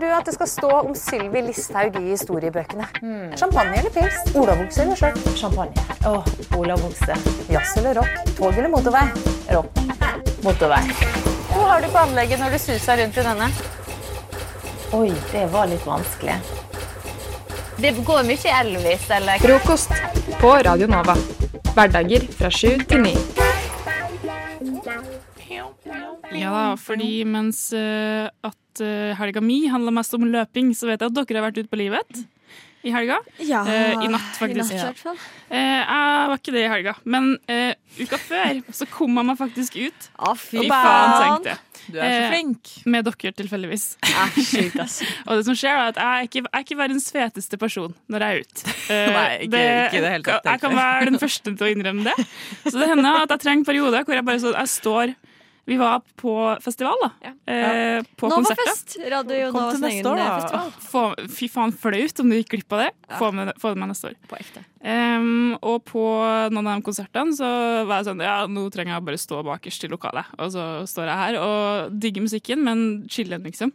vil du at det skal stå om Sylvi Listhaug i historiebøkene? Champagne eller pils? Olavokse eller skjørt? Champagne. Åh, Olavokse. Jazz eller rock? Tog eller motorvei? Rock. Motorvei. Hva har du på anlegget når du suser rundt i denne? Oi, det var litt vanskelig. Det går mye Elvis, eller Frokost på Radio Nova. Hverdager fra sju til ni. Ja da, fordi mens uh, at uh, helga mi handla mest om løping, så vet jeg at dere har vært ute på livet i helga. Ja, uh, I natt, faktisk. I natt, ja. uh. Jeg var ikke det i helga, men uh, uka før så kom jeg meg faktisk ut. Å, fy Fy faen, tenkte jeg. Du er så Eh, flink. Med dere, tilfeldigvis. Ass. Og det som skjer er at jeg er ikke, jeg er ikke verdens feteste person når jeg er ute. Eh, Nei, ikke- ikke det helt tatt, Jeg kan være den første til å innrømme det. Så det hender at jeg trenger perioder hvor jeg bare så, Jeg står Vi var på festival, da. Eh, på Nå var konserter. fest. Radio Kom Novas til neste egen år, da. festival. Få, fy faen, flaut om du gikk glipp av det. Få, med, få det med neste år. På ekte. Um, og på noen av de konsertene så var jeg sånn Ja, nå trenger jeg bare stå bakerst i lokalet. Og så står jeg her og digger musikken, men chillen, liksom.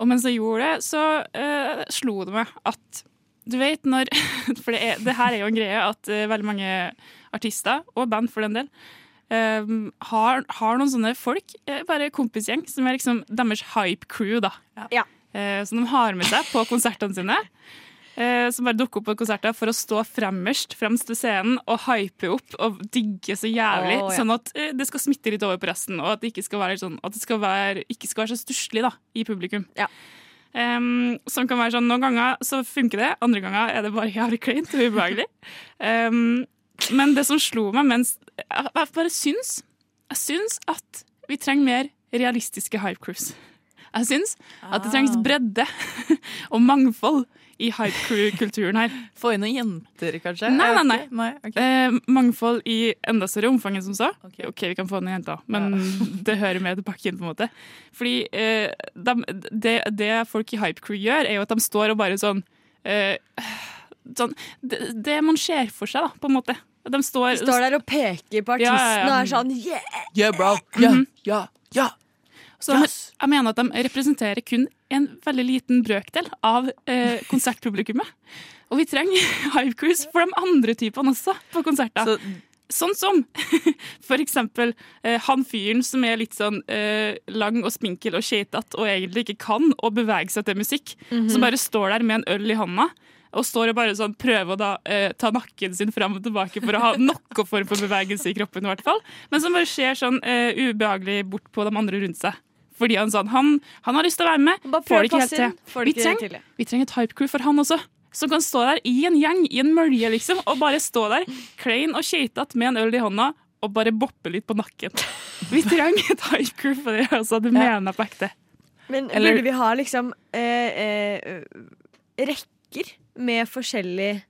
Og mens jeg gjorde det, så uh, slo det meg at du vet når For det, er, det her er jo en greie at uh, veldig mange artister, og band for den del, em, har, har noen sånne folk, eh, bare kompisgjeng, som er liksom deres hype crew, da. Ja. Eh, som de har med seg på konsertene sine. Eh, som bare dukker opp på konserter for å stå fremmerst fremst ved scenen og hype opp og digge så jævlig. Oh, ja. Sånn at eh, det skal smitte litt over på resten, og at det ikke skal være, sånn, at det skal være, ikke skal være så stusslig i publikum. Ja. Um, som kan være sånn, Noen ganger så funker det, andre ganger er det bare jævlig kleint og ubehagelig. Em, men det som slo meg mens Jeg, bare syns Jeg syns at vi trenger mer realistiske hype crews. Jeg syns at det trengs bredde og mangfold i hype crew-kulturen her. Få inn noen jenter, kanskje? Nei, nei, nei, nei okay. Eh, mangfold i enda større omfang enn som så. Ok. OK, vi kan få noen jenter, men det hører med til pakken. på en måte. Fordi eh, de, det, det folk i Hype Crew gjør, er jo at de står og bare sånn, eh, sånn det, det man ser for seg, da, på en måte. De står, De står der og peker på Ja, artisten ja, ja. og er sånn yeah! Yeah, bro. yeah, Mhm. ja, ja. Så yes. jeg mener at de representerer kun en veldig liten brøkdel av eh, konsertpublikummet. Og vi trenger Hive Cruise for de andre typene også på konserter. Så Sånn som for eksempel eh, han fyren som er litt sånn eh, lang og spinkel og skeitete og egentlig ikke kan å bevege seg til musikk. Som bare står der med en øl i hånda og står og bare sånn prøver å da eh, ta nakken sin fram og tilbake for å ha noe form for bevegelse i kroppen. i hvert fall. Men som bare ser sånn eh, ubehagelig bort på de andre rundt seg. Fordi han sånn, han, han har lyst til å være med, Bare får det ikke helt til. Vi trenger, vi trenger et hype crew for han også. Som kan stå der i en gjeng, i en mølje, liksom, og bare stå der klein og keitete med en øl i hånda og bare boppe litt på nakken. Vi trenger et hype crew for det, altså. Du mener på ekte. Men burde vi ha liksom eh, eh, rekker med forskjellig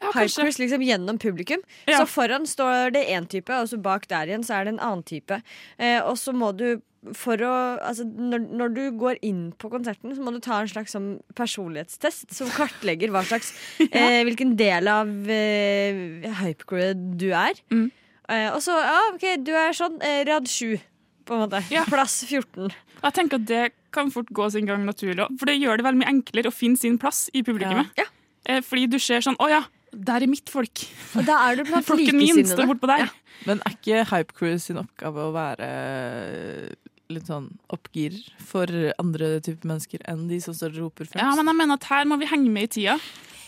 Ja, hype liksom gjennom publikum? Ja. Så foran står det én type, og så bak der igjen så er det en annen type. Eh, og så må du for å Altså, når, når du går inn på konserten, så må du ta en slags sånn personlighetstest som kartlegger hva slags eh, Hvilken del av eh, hypecrewet du er. Mm. Eh, og så, ja, OK, du er sånn eh, rad 7, på en måte. Ja. Plass 14. Jeg tenker at det kan fort gå sin gang naturlig, også, for det gjør det veldig mye enklere å finne sin plass i publikummet. Ja. Ja. Fordi du ser sånn Å ja, der er mitt folk. Og da er du blant Flokken min står bortpå der. Men er ikke Hype Crew sin oppgave å være litt sånn oppgir for andre typer mennesker enn de som står og roper fremst? Ja, men jeg mener at her må vi henge med i tida.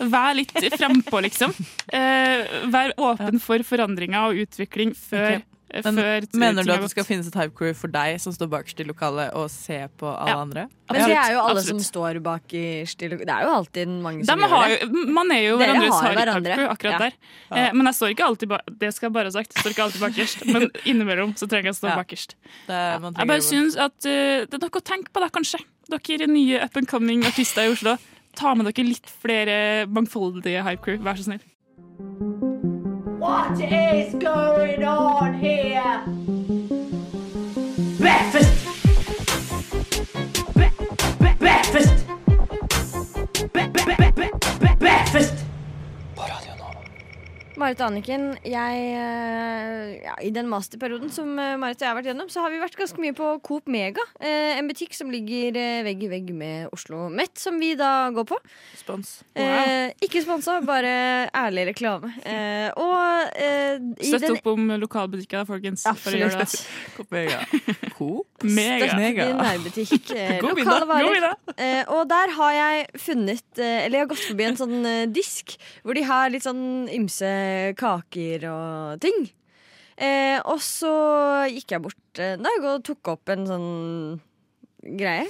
Vær litt frempå, liksom. Eh, vær åpen for forandringer og utvikling før, Ok. Eh, Men før Mener du at det skal finnes et Hype Crew for deg som står bakerst i lokalet og ser på alle Ja. andre? Men det er jo alle absolutt. som står bak i stil. Det er jo alltid mange De som gjør det. jo, man er jo Dere hverandres har hverandre. Hype Crew akkurat Ja. der. Eh, men jeg står ikke alltid ba Det skal jeg bare ha sagt. Jeg står ikke alltid bakerst. Men innimellom så trenger jeg å stå Ja. bakerst. Det er, Jeg bare syns at uh, det er noe å tenke på, da, kanskje. Dere nye up and coming artister i Oslo. Ta med dere litt flere mangfoldige hype crew, vær så snill. What is going on here? Breakfast. Marit og Anniken. Jeg, eh, ja, I den masterperioden som eh, Marit og jeg har vært gjennom, så har vi vært ganske mye på Coop Mega. Eh, en butikk som ligger vegg i vegg med Oslo Met, som vi da går på. Spons. Eh, ikke sponsa, bare ærlig reklame. Eh, og eh, i Støtt den opp om lokalbutikker, folkens. Absolutt. Mega. Coop? Mega. Støtt Mega. din nærbutikk. Eh, lokale varer. middag. Eh, og der har jeg funnet eh, Eller jeg har gått forbi en sånn eh, disk hvor de har litt sånn ymse kaker og ting. Eh, og så gikk jeg bort en dag og tok opp en sånn greie.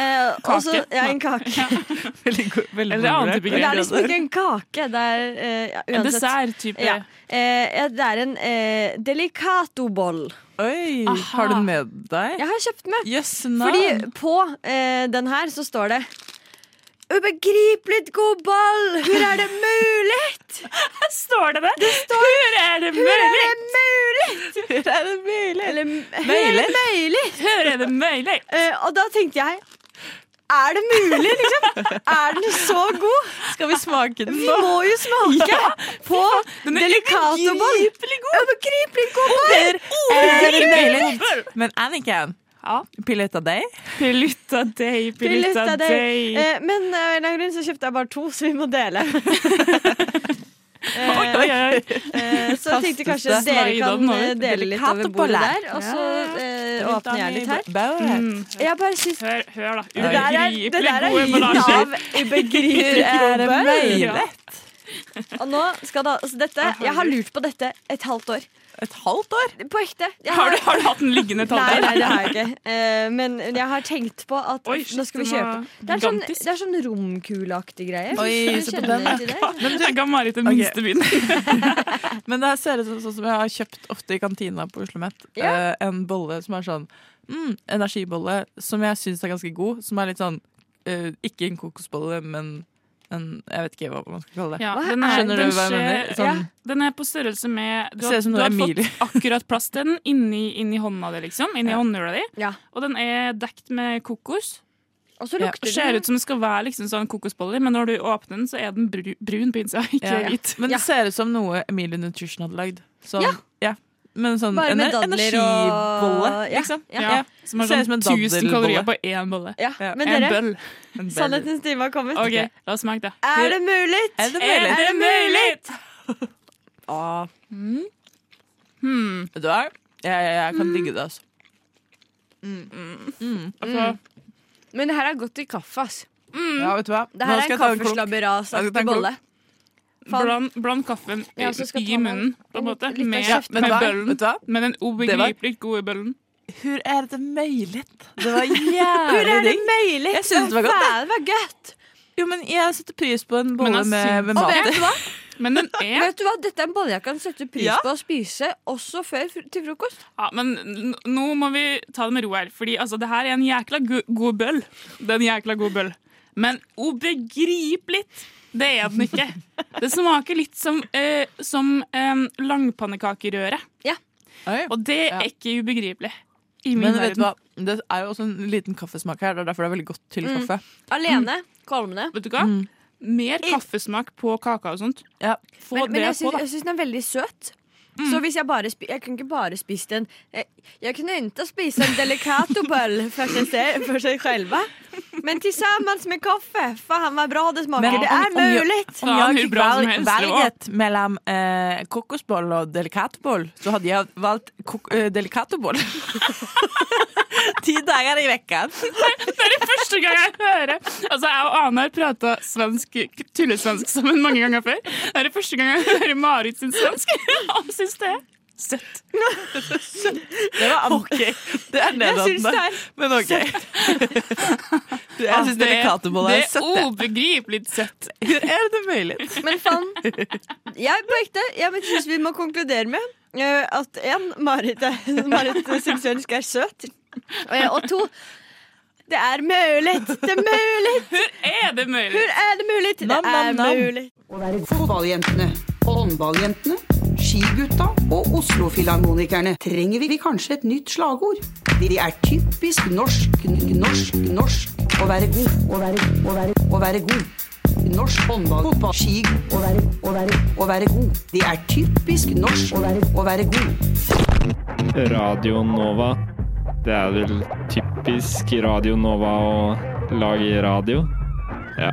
Eh, kake? Også, Ja, en kake. Veldig, go- veldig Eller annen god type Men det er liksom ikke en kake. Det er eh, ja, En dessert-type. Ja. Eh, det er en eh, delicatoboll. Oi, Aha. har du den med deg? Jeg har kjøpt med. Jøss, Fordi på eh, den her så står det Ubegripelig god ball! Hvor er det mulig? Står det det? Det står Hvor er det Hvor er mulig? det mulig? Hvor er det mulig? Eller hvor er det mulig? Hvor er det mulig? Uh, og da tenkte jeg Er det mulig, liksom? Er den så god? Skal vi smake den Vi må jo smake på Den er delicatoboll. ubegripelig god. Det mulig? Men Anniken, Ja. pillett Day. deg? Day, deg, Day. Deg. Eh, men av en eller annen grunn så kjøpte jeg bare to, så vi må dele. Eh, Oi, oi, oi. Eh, så jeg tenkte kanskje dere kan eh, dele litt over bordet der. Og så eh, åpner jeg litt her. Mm. Jeg bare syns Hør, hør, da. det der er, det der er god lyden emballasje. av ubegripelig Er det god bøll. Og nå skal da altså dette, Jeg har lurt på dette et halvt år. Et halvt år? På ekte. Har, Har du, har du hatt den liggende et halvt halvt nei, år? det har jeg ikke. Uh, men jeg har tenkt på at Oi, nå skal vi kjøpe Det er sånn, det er sånn romkuleaktig greie. Oi, se på den. Men det. Jeg ga Marit den minste byen. Men det her ser ut som sånn som jeg har kjøpt ofte i kantina på Oslo Met. Ja. Uh, en bolle som er sånn mm, energibolle, som jeg syns er ganske god. Som er litt sånn uh, Ikke en kokosbolle, men en Jeg vet ikke hva man skal kalle det. Ja, den er- er, Skjønner den du hva jeg mener? Sånn, Ja. Den er på størrelse med Du har, du har fått akkurat plass til den inni, inni hånda di, liksom. Inni Ja. håndhjula di. Ja. Og den er dekt med kokos. Og så Ja. lukter Det ser ut som det skal være liksom sånn kokosboller, men når du åpner den, så er den brun på innsida, ikke Ja. hvit. Men Ja. det ser ut som noe Emilie Nutrition hadde lagd. Sånn, Ja. Ja. Men sånn Bare med en dadler energibolle, og- ja. liksom. Ja. Ja, som har Ser ut sånn som en 1000 kalorier daddelbolle. på én bolle. Ja, Ja. Men en dere, bøll. En bell. sannhetens time har kommet. OK, la oss smake det. Er det mulig? Er det Er mulig? det mulig? Ah, Hmm. vet du hva? Jeg, jeg, jeg kan digge det, altså. Altså, Men det her er godt i kaffe, ass. Ja, vet du hva? Det her Nå er skal en jeg ta en klunk. Jeg skal ta kaffeslabberas-aktig en bolle. Bland, bland kaffen i, Ja, i munnen, på en måte. Med. Med bøllen. Vet du hva? Med den ubegripelig gode bøllen. Hvor er det mulig? Det var jævlig det digg. Jeg synes det var godt, det var godt. Jo, men jeg setter pris på en bolle med, syns- med Og mat vet i. du hva? Men den er Vet du hva? Dette er en bolle jeg kan sette pris Ja. på å spise også før til frokost. Ja, men nå må vi ta det med ro her. Fordi altså, det her er en jækla go god bøll. Det er en jækla god bøll. Men ubegripelig, det er den ikke. Det smaker litt som, eh, som eh, langpannekakerøre. Oi. Og det er ikke ubegripelig. I min Men vet du verden. hva? Det er jo også en liten kaffesmak her. Det er derfor det er veldig godt til Mm. kaffe. Alene. Kvalmende. Vet du hva? Mm. Mer kaffesmak på kaka og sånt. Ja. Få Men, men det jeg på, da. jeg syns den er veldig søt. Så hvis jeg bare spi Jeg kunne ikke bare spist en Jeg, jeg kunne ikke spise en delicatoboll for seg, for seg selv. Men sammen med kaffe. Faen hva bra det smaker. Men det er om mulig. Om Faen, jeg hur bra som val- helst, valget mellom eh, kokosboll og delikatboll, så hadde jeg valgt kok eh, delikatoboll. Ti dager i vekka. Det er det første gang jeg hører Altså, Jeg og Ane har prata tullesvensk sammen mange ganger før. Det er det første gang jeg hører Marit sin svensk. Han syns det er søtt. Det var ok. Det er nedlatende. det Men ok. Jeg syns Det er- søtte. Det er ubegripelig søtt. Hvor er det mulig? Men faen. Jeg på ekte Jeg syns vi må konkludere med eh, at én, Marit, Marit svensk er søt. Og to, det er mulig. Det er mulig. Hvor er det mulig? Hvor er det mulig? Det Nam, nam, er nam. mulig. Å være fotballjentene, håndballjentene, skigutta og Oslo-filharmonikerne trenger vi kanskje et nytt slagord. De er typisk norsk, norsk, norsk å være god, å være, å være, å være god. norsk håndball, fotball, ski å være, å være, å være god. Det er typisk norsk å være, å være god. Radio Nova. Det er vel typisk Radio Nova å lage radio. Ja.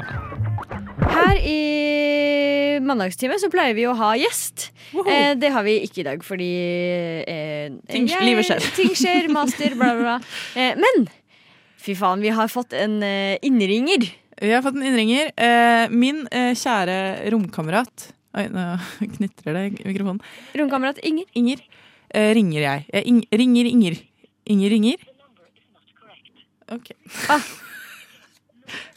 Her i mandagstime så pleier vi å ha gjest. Eh, det har vi ikke i dag, fordi eh, Ting- livet skjer. Ting skjer, master, bla, bla, bla. Eh, men fy faen, vi har fått en eh, innringer. Vi har fått en innringer. Eh, min eh, kjære romkamerat Oi, nå knitrer det i mikrofonen. Romkamerat Inger. Inger. Eh, ringer jeg. jeg ing, ringer Inger. Inger ringer. Ok. Ah.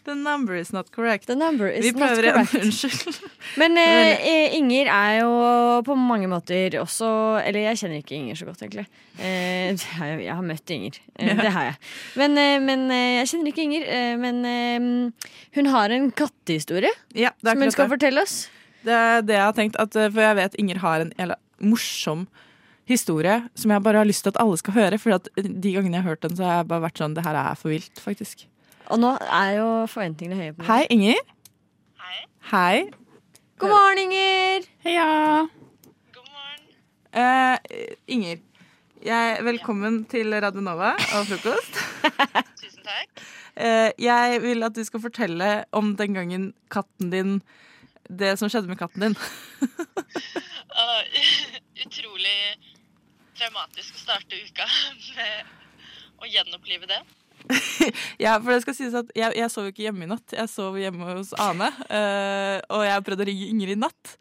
The number is not correct. The number is Vi not prøver igjen. correct. Unnskyld. Men eh, Inger er jo på mange måter også Eller jeg kjenner ikke Inger så godt, egentlig. Eh, jeg, jeg har møtt Inger. Eh, Ja. Det har jeg. Men, eh, men eh, jeg kjenner ikke Inger. Eh, men eh, hun har en kattehistorie Ja, som hun skal det. fortelle oss. Det er det jeg har tenkt. At, for jeg vet Inger har en morsom historie som jeg bare har lyst til at alle skal høre. For at de gangene jeg har hørt den, så har jeg bare vært sånn Det her er for vilt, faktisk. Og nå er jo forventningene høye. på meg. Hei, Inger. Hei. God morgen, Inger! Heia! Eh, Inger, jeg, velkommen til Radio Nova og frokost. Tusen takk. Eh, jeg vil at du skal fortelle om den gangen katten din Det som skjedde med katten din. uh, utrolig traumatisk å starte uka med å gjenopplive det. Ja, for det skal sies at jeg, jeg sov ikke hjemme i natt. Jeg sov hjemme hos Ane. Uh, og jeg prøvde å ringe Ingrid i natt.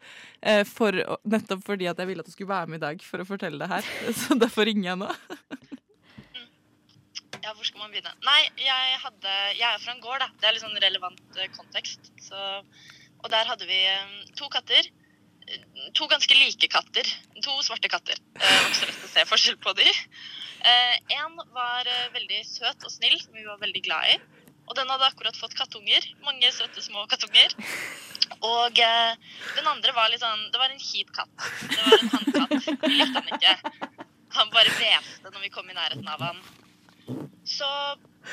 uh, for, nettopp fordi at jeg ville at hun skulle være med i dag for å fortelle det her. Så derfor ringer jeg nå. Ja, hvor skal man begynne? Nei, jeg, hadde, jeg er fra en gård, da. Det er litt sånn relevant eh, kontekst. Så, og der hadde vi to katter. Eh, To ganske like katter. To svarte katter. Eh, Det var lett å se forskjell på de. En var eh, veldig søt og snill, som vi var veldig glad i. Og den hadde akkurat fått kattunger. Mange søte små kattunger. Og eh, den andre var litt sånn Det var en kjip katt. Det var en hannkatt. Likte han ikke. Han bare hveste når vi kom i nærheten av han. Så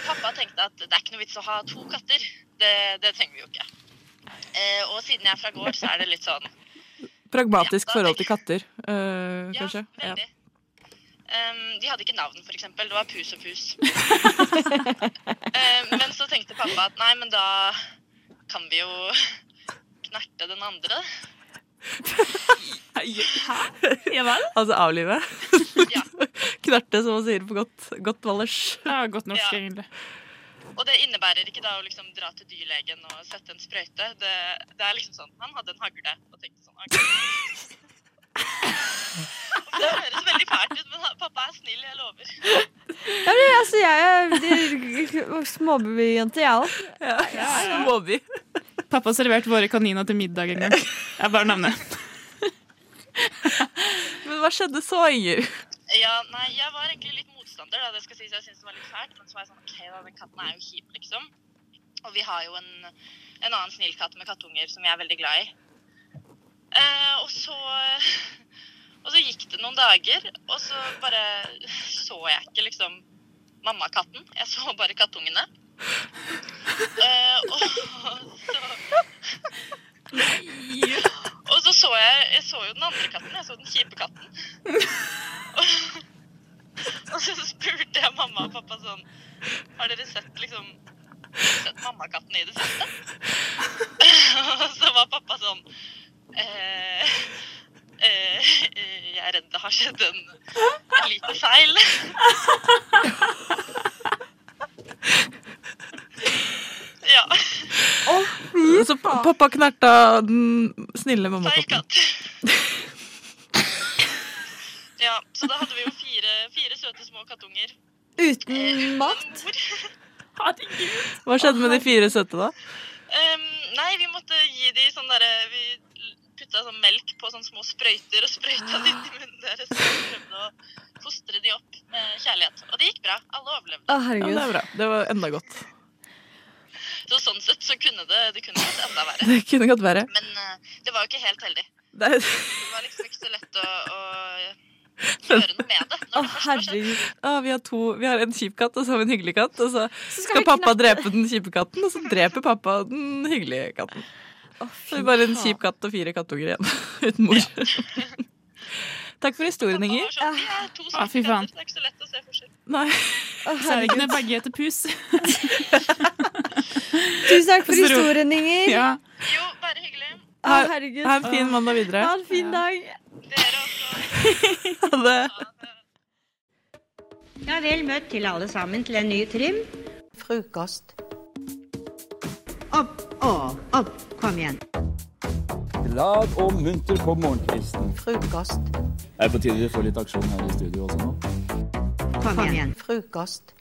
pappa tenkte at det er ikke noe vits å ha to katter. Det, det trenger vi jo ikke. Eh, og siden jeg er fra gård, så er det litt sånn Pragmatisk forhold til katter, eh, kanskje. Ja, veldig. Um, de hadde ikke navn, eksempel. Det var Pus og Pus. um, men så tenkte pappa at nei, men da kan vi jo knerte den andre. Ja vel? Altså avlive. ja. Knerte, som man sier på godt, godt valdres. Ja, godt norsk, Ja. egentlig. Og det innebærer ikke da å liksom dra til dyrlegen og sette en sprøyte. Det, det er liksom sånn Han hadde en hagle og tenkte sånn ok. Det høres veldig fælt ut, men pappa er snill, jeg lover. Ja, men, altså, jeg er småbyjente, jeg òg. Småby. Pappa serverte våre kaniner til middag en gang. Jeg bare nevner. Men hva skjedde så, Inger? Ja, nei, jeg var egentlig litt motstander, da. Det skal sies, jeg syns det var litt fælt. Men så var jeg sånn, ok da, den katten er jo kjip, liksom. Og vi har jo en, en annen snill katt med kattunger som jeg er veldig glad i. Eh, og så Og så gikk det noen dager, og så bare så jeg ikke liksom mammakatten. Jeg så bare kattungene. Eh, og så Og så så jeg Jeg så jo den andre katten. Jeg så den kjipe katten. Og så spurte jeg mamma og pappa sånn Har dere sett liksom Sett mammakatten i det siste? Og så var pappa sånn eh, eh, Jeg er redd det har skjedd en, en liten feil. Ja. Så pa- pappa knerta den snille Feil mammakatten. katt. Ja, så da hadde vi jo fire, fire søte små kattunger. Uten mat? Hva skjedde med de fire søte, da? Um, nei, vi måtte gi de sånn derre Vi putta sånn melk på sånne små sprøyter og sprøyta det litt i munnen deres. Og prøvde å fostre de opp med kjærlighet. Og det gikk bra. Alle overlevde. Å, Ja, det er bra. Det var enda godt. Så sånn sett så kunne det, det kunne gått enda verre. Det kunne gått verre. Men uh, det var jo ikke helt heldig. Det Det var liksom ikke så lett å, å gjøre noe med det. Å, det herregud. vi, har to, vi har en kjip katt, og så har vi en hyggelig katt. Og så Så skal skal pappa drepe den kjipe katten, og så dreper pappa den hyggelige katten. Så vi bare en kjip katt og fire kattunger igjen uten mor. Takk for historien, Inger. Ah, fy faen. Det er ikke så lett å se forskjell. Nei. Særlig når begge heter Pus. Tusen takk for historien, Inger. Ja. Jo, bare hyggelig. Å. Ha en fin mandag videre. Ha en fin dag. Ha det. Ja, vel møtt til alle sammen til en ny trim. Frokost. Opp, å, opp, kom igjen. Glad og munter på morgenkvisten. Frokost. Er på tide vi får litt aksjon her i studio også nå? Kom, igjen. Frokost.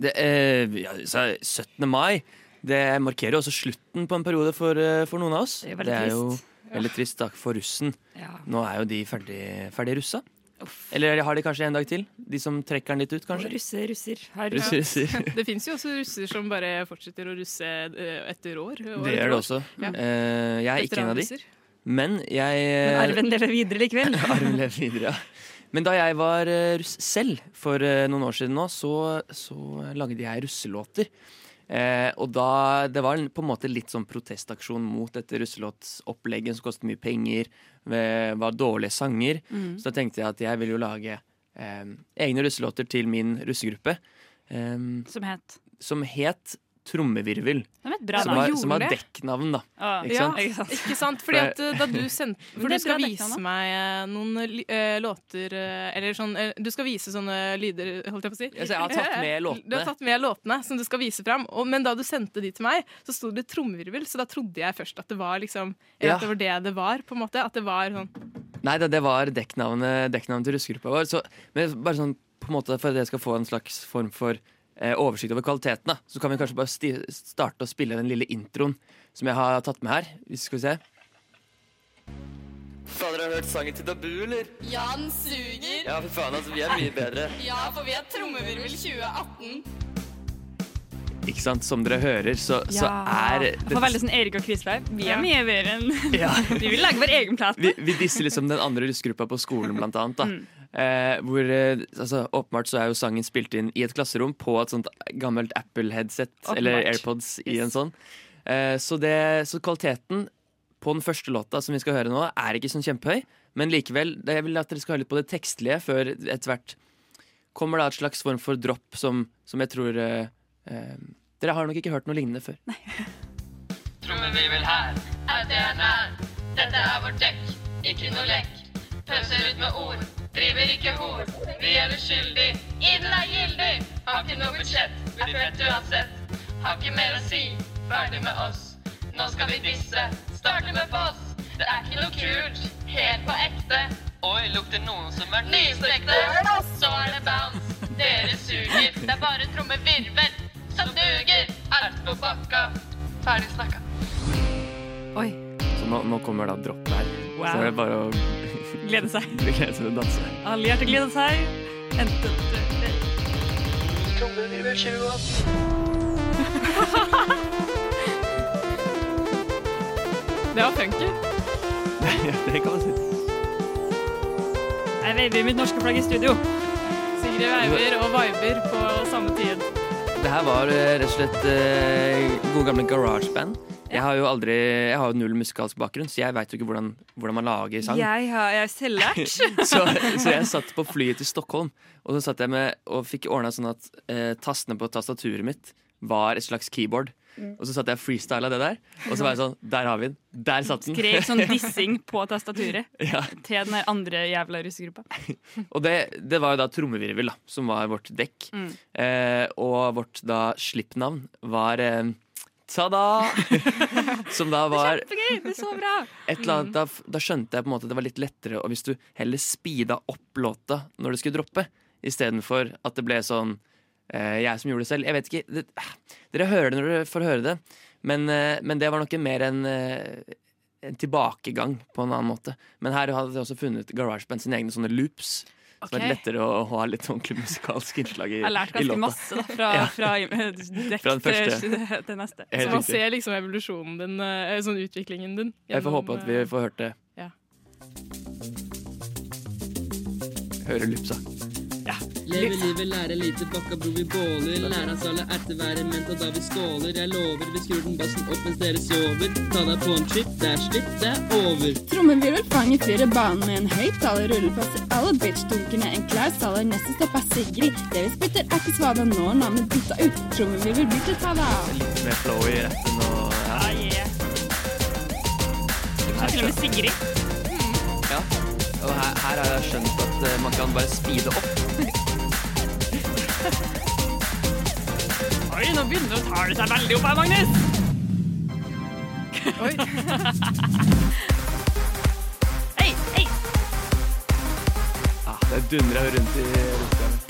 Det er, ja, er 17. mai. Det markerer jo også slutten på en periode for, eh, for noen av oss. Det er veldig jo trist. Veldig trist da, for russen. Ja. Nå er jo de ferdig, ferdig russa. Eller har de kanskje en dag til? De som trekker den litt ut, kanskje? Russe, russer. Her. Russer, russer. Det fins jo også russer som bare fortsetter å russe eh, etter år. år Det gjør det også. Ja. Eh, jeg er ikke en av de. Men jeg Men arven lever videre likevel. Arven lever videre, ja. Men da jeg var eh, russ selv for eh, noen år siden nå, så, så lagde jeg russelåter. Eh, og da Det var på en måte litt sånn protestaksjon mot dette russelåtsopplegget som kostet mye penger, ve- var dårlige sanger. Mm. Så da tenkte jeg at jeg ville jo lage eh, egne russelåter til min russegruppe. Eh, Som het som het Trommevirvel. Det var et bra som var, som har dekknavn, da. Ah, Ikke ja, sant? ikke sant? Fordi at eh, da du sendte For du er skal vise meg eh, noen eh, låter Eller sånn Du skal vise sånne lyder, holdt jeg på å si. Ja, så jeg har tatt med låtene. Du har tatt med låtene som du skal vise fram. Og, men da du sendte de til meg, så sto det trommevirvel, så da trodde jeg først at det var liksom Ja. At det var det det var, på en måte. At det var sånn Nei, det, det var dekknavnet, dekknavnet til russegruppa vår. Så, men bare sånn på en måte for at jeg skal få en slags form for oversikt over kvaliteten, da, så kan vi kanskje bare sti starte å spille den lille introen som jeg har tatt med her. Hvis Skal vi se. Faen, dere har hørt sangen til Dabu, eller? Ja, den suger. Ja, for faen, altså, vi er mye bedre. Ja, for vi er Trommevirvel 2018. Ikke sant? Som dere hører, så, så er Jeg får veldig sånn Erik og Krisberg. Vi er Ja. mye bedre enn Ja. Vi vil lage vår egen plate. vi, vi disser liksom den andre russegruppa på skolen, blant annet. Da. Eh, hvor eh, altså, Åpenbart så er jo sangen spilt inn i et klasserom på et sånt gammelt Apple-headset eller AirPods. AirPods i en sånn. Eh, så, det, så kvaliteten på den første låta som vi skal høre nå, er ikke sånn kjempehøy. Men likevel, det- jeg vil at dere skal høre litt på det tekstlige før etter hvert kommer da et slags form for dropp som, som jeg tror eh, eh, Dere har nok ikke hørt noe lignende før. Trommevirvel her, er det er nær. Dette er vårt dekk, ikke noe lekk. Pøser ut med ord, driver ikke hor. Vi er uskyldig, Iden er gyldig. Har ikke noe budsjett, Er født uansett. Har ikke mer å si, ferdig med oss. Nå skal vi disse, starte med Foss. Det er ikke noe kult, helt på ekte. Oi, lukter noen som er nystekte. Så er det bounce, dere suger. Det er bare trommevirvel som duger. Alt på bakka, ferdig snakka. Oi. Så nå, nå kommer da droppet her. Wow. Så er det bare å Glede seg. glede seg til å danse. Allierte gleder seg. Enten Trommevirvel 2018. Det var funky. det kan man si. Jeg veiver mitt norske flagg i studio. Sigrid veiver og viber på samme tid. Det her var eh, rett og slett uh, gode gamle garageband. Jeg har jo aldri, jeg har jo null musikalsk bakgrunn, så jeg veit jo ikke hvordan, hvordan man lager sang. Jeg har jeg er selvlært. så, så jeg satt på flyet til Stockholm og så satt jeg med og fikk ordna sånn at eh, tastene på tastaturet mitt var et slags keyboard. Mm. Og så satt jeg og freestyla det der, og så var jeg sånn Der har vi den! Der satt den! Skrek sånn dissing på tastaturet Ja. til den andre jævla russegruppa. Og det, det var jo da Trommevirvel, da, som var vårt dekk. Mm. Eh, og vårt da slippnavn var eh, Ta-da! som da var Kjempegøy! Det er så bra! annet, da, da skjønte jeg på en måte at det var litt lettere Og hvis du heller speeda opp låta når det skulle droppe, istedenfor at det ble sånn eh, Jeg som gjorde det selv. Jeg vet ikke. Det, ah, dere hører det når dere får høre det, men, eh, men det var noe mer enn eh, en tilbakegang på en annen måte. Men her hadde jeg også funnet GarageBand sine egne sånne loops. Så det er lettere å, ha litt ordentlig musikalsk innslag i, Jeg har lært ganske masse da, fra, Ja. fra Fra den første. til, neste. Helt Så man riktig. ser liksom evolusjonen din, eh, sånn utviklingen din. Jeg får håpe at vi eh, får hørt det. Ja. Høre loopsa. Leve livet, lære lite, bakka bror vi båler. Lære oss alle ertevære ment, og da vi skåler. Jeg lover, vi skrur den bassen opp mens dere sover. Ta deg på en trip, det er slipp, det er over. Trommevirvel fanger fyrer banen med en høyttaler, rulleplasser alle bitch-dunkene, en klar saler, neste stopp er Sigrid. Det vi spytter er ikke svada, når navnet bytta ut. Trommevirvel blir til tada. Litt mer flow i retten og ja. Ah, yeah. Du kan til og med Sigrid. ja. Og her, her har jeg skjønt at eh, man kan bare speede opp. Oi, nå begynner det å ta det seg veldig opp her, Magnus. Oi. Hei, hei. Ah, det dundrer jo rundt i rustene.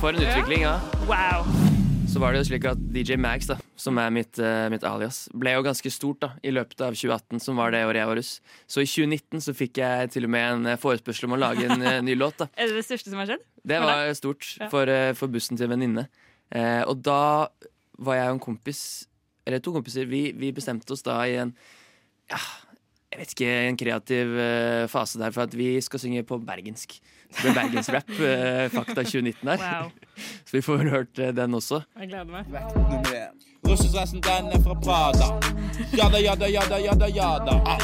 For en utvikling, ja. Wow. Så var det jo slik at DJ Mags, da, som er mitt, eh, mitt alias, ble jo ganske stort da, i løpet av 2018, som var det året jeg var russ. Så i 2019 så fikk jeg til og med en eh, forespørsel om å lage en eh, ny låt. da. Er det det største som har skjedd? Det var stort for, eh, for bussen til en venninne. Eh, og da var jeg og en kompis, eller to kompiser, vi, vi bestemte oss da i en ja, jeg vet ikke, en kreativ eh, fase der for at vi skal synge på bergensk. Ble bergensrap, uh, Fakta 2019 her. Wow. Så vi får vel hørt eh, den også. Jeg gleder meg. Nummer den er fra Prada. Jada, jada, jada, jada, jada. Ah.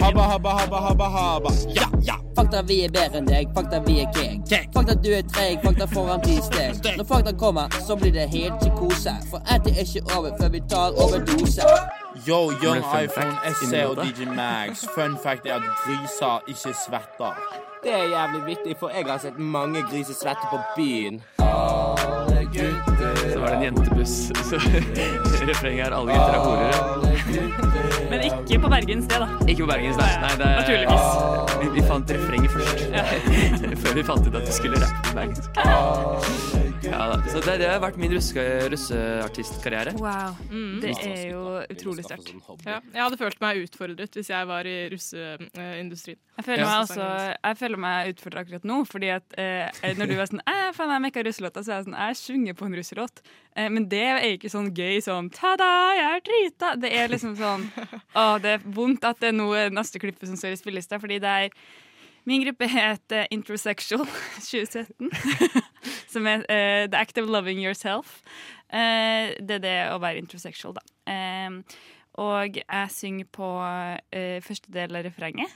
Habba, habba, habba, habba, habba. Ja, ja. Fakta vi er bedre enn deg, fakta vi er keg. Fakta du er treig, fakta foran ti steg. Når fakta kommer, så blir det helt psykose. For etter er ikke over før vi tar overdose. Yo, Young iPhone SC SE og DJ Mags. Fun fact er at griser ikke svetter. Det er jævlig vittig, for jeg har sett mange griser svette på byen. Alle gutter Så var det en jentebuss. Så refrenget er 'alle gutter er horere'. Men ikke på Bergens sted, da. Ikke på Bergens, nei. nei det er, Naturligvis. Vi, vi fant refrenget først. Før vi fant ut at vi skulle rappe på bergensk. Ja, da. Så det, det har vært min russe, russeartistkarriere. Wow. Det er jo utrolig sterkt. Ja, jeg hadde følt meg utfordret hvis jeg var i russeindustrien. Jeg føler, meg også, jeg føler meg utfordra akkurat nå, fordi at eh, når du var sånn «Eh, faen, jeg mekka russelåta, så er jeg sånn Jeg synger på en russelåt. Eh, men det er ikke sånn gøy sånn Ta-da, jeg er drita! Det er liksom sånn Å, det er vondt at det er noe neste klippet som står i spillelista, fordi det er Min gruppe heter Introsexual 2017. som er uh, The Act of Loving Yourself. Uh, det er det å være introsexual, da. Uh, og jeg synger på første del av refrenget.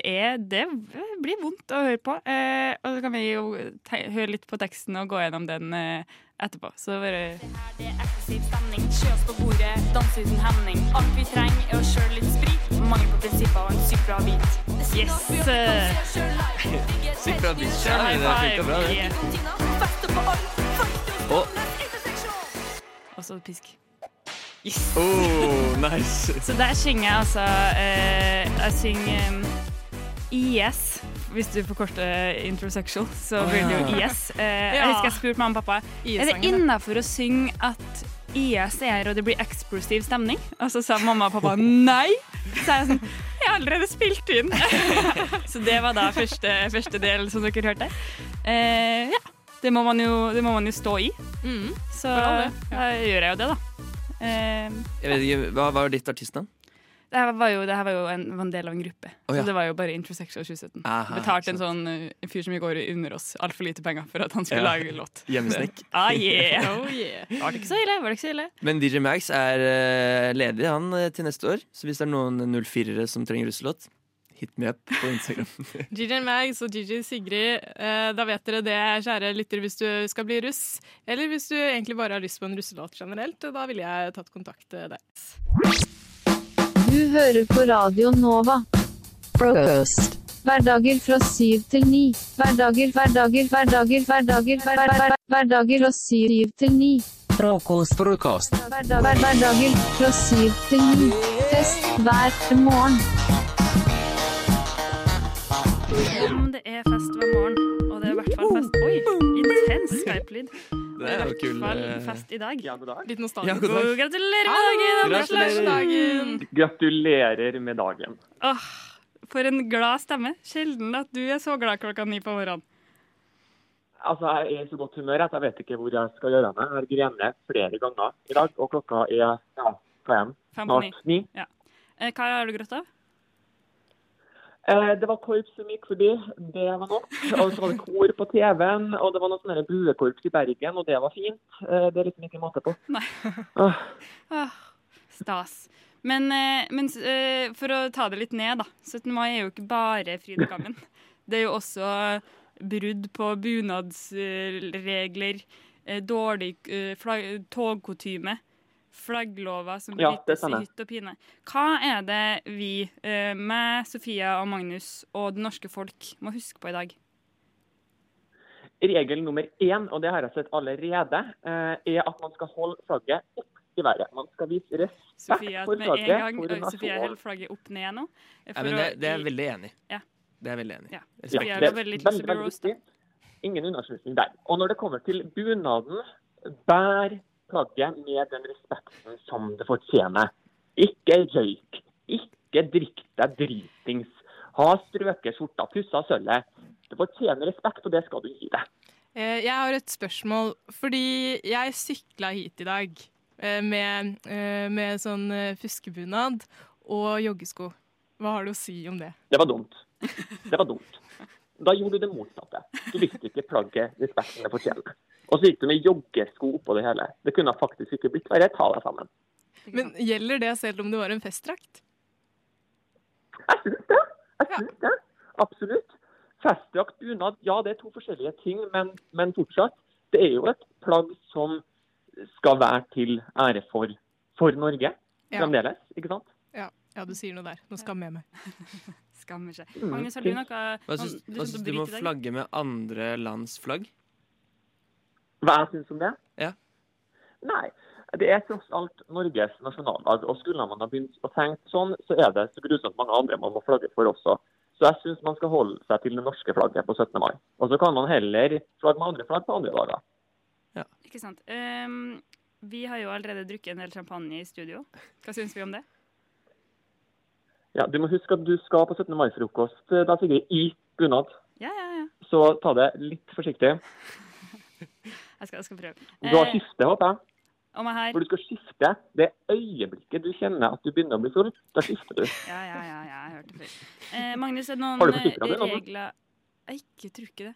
Eh, det, er, det blir vondt å høre på. Eh, og så kan vi jo te høre litt på teksten og gå gjennom den eh, etterpå. Så bare Det er eksklusiv stemning, sjøs på bordet, danse uten hemning. Alt vi trenger er å kjøre litt sprit, mangel på prinsipper og en sykt bra beat. Yes! Sykt bra beat. Ja, det funka bra, det. Og Og så pisk. Yes! Oh, nice. Så der synger jeg altså eh, Jeg synger um, IS. Hvis du forkorter introsexual, så blir det jo. IS. Eh, jeg Ja. husker jeg spurte mamma og pappa Er det innafor å synge at IS er og det blir eksplosiv stemning. Og så sa mamma og pappa nei. Så er jeg sånn Jeg har allerede spilt inn. så det var da første, første del som dere hørte. Eh, ja. Det må, man jo, det må man jo stå i. Så da ja. gjør jeg jo det, da. Eh, Jeg vet ikke, Hva var ditt artistnavn? Det her var jo, det her var jo en, var en del av en gruppe. Oh, ja. Så det var jo bare Introsexual 2017. Aha, Betalte en sånn en fyr som gikk over under oss altfor lite penger for at han skulle Ja. lage låt. Hjemmesnekk. Ah, yeah. Oh, yeah. Var det ikke så ille? Var det ikke så ille? Men DJ Max er eh, ledig han eh, til neste år. Så hvis det er noen 04-ere som trenger russelåt, hit me up på Instagram. DJ Mags og DJ Sigrid, eh, da vet dere det, kjære lytter, hvis du skal bli russ. Eller hvis du egentlig bare har lyst på en russelåt generelt, da ville jeg tatt kontakt eh, der. Du hører på Radio Nova. Frokost. Hverdager fra syv til ni. Hverdager, hverdager, hverdager, hverdager, hver, hver, hver, hverdager fra syv til ni. Frokost. Frokost. Hverdager fra syv til ni. Fest hver morgen. Om det er fest hver morgen, og det er i hvert fall fest Oi! Intens Skype-lyd. Det er jo kul, Fest i dag. fest i dag. Litt nostalgisk. Ja, god dag. Og gratulerer med dagen! Gratulerer. Gratulerer med dagen. Åh, for en glad stemme. Sjelden at du er så glad klokka ni på morgenen. Altså, Jeg er i så godt humør at jeg vet ikke hvor jeg skal gjøre meg. Jeg har grenet flere ganger i dag, og klokka er ja, hva er den? Fem på ni. Ja. Eh, Hva har du grått av? Eh, det var korps som gikk forbi, det var nok. Og så var det kor på TV-en, og det var noe sånne buekorps i Bergen, og det var fint. Eh, det er liksom ikke måte på. Nei. Ah. Ah, stas. Men, eh, men for å ta det litt ned, da. 17. mai er jo ikke bare fryd. Det er jo også brudd på bunadsregler, dårlig togkutyme, flagglover som Ja, brytes i hytt og pine. Hva er det vi, med Sofia og Magnus og det norske folk, må huske på i dag? Regel nummer én, og det har jeg sett allerede, eh, er at man skal holde flagget opp i været. Man skal vise respekt Sofia, for flagget, gang, for Oi, Sofia holder flagget opp ned nå. eh, Nei, men det, det er jeg veldig enig i. Ja. Det er jeg veldig enig i. Ja. Ja, Sofia det er veldig veldig, viktig. Ingen unnaslutning der. Og når det kommer til bunaden, bær flagget med den respekten som det fortjener. Ikke røyk. Ikke drikk deg dritings. Ha strøket skjorta, pussa sølvet. Det fortjener respekt, og det skal du gi det. Eh, Jeg har et spørsmål, fordi jeg sykla hit i dag eh, med, eh, med sånn fuskebunad og joggesko. Hva har du å si om det? Det var dumt. Det var dumt. Da gjorde du det motsatte. Du viste ikke plagget respekten det fortjener. Og så gikk du med joggesko oppå det hele. Det kunne faktisk ikke blitt verre. Ta deg sammen. Men gjelder det selv om det var en festdrakt? Jeg syns det. Jeg syns det. Absolutt. Festdrakt, bunad, ja det er to forskjellige ting, men, men fortsatt. Det er jo et plagg som skal være til ære for, for Norge Ja. fremdeles, ikke sant? Ja, ja, du sier noe der. Nå skammer jeg meg. Skammer seg. Mm, Magnus, har du noe Hva syns du du må flagge med andre lands flagg? Hva jeg syns om det? Ja. Nei, det er tross alt Norges nasjonaldag. Og skulle man ha begynt å tenke sånn, så er det så grusomt mange andre man må flagge for også. Så jeg syns man skal holde seg til det norske flagget på 17. mai. Og så kan man heller flagge med andre flagg på andre dager. Ikke sant. Um, vi har jo allerede drukket en del champagne i studio. Hva syns vi om det? Ja, Du må huske at du skal på 17. mai-frokost Da da, Sigrid, i bunad. Ja, ja, ja. Så ta det litt forsiktig. Jeg skal, jeg skal prøve. Du har Eh, skifte, håper jeg. om jeg har... For du skal skifte det øyeblikket du kjenner at du begynner å bli full. Da skifter du. Ja, ja, ja, ja, jeg hørte før. Eh, Magnus, er det noen Har du forsikret eh, regler Jeg ikke tror ikke det.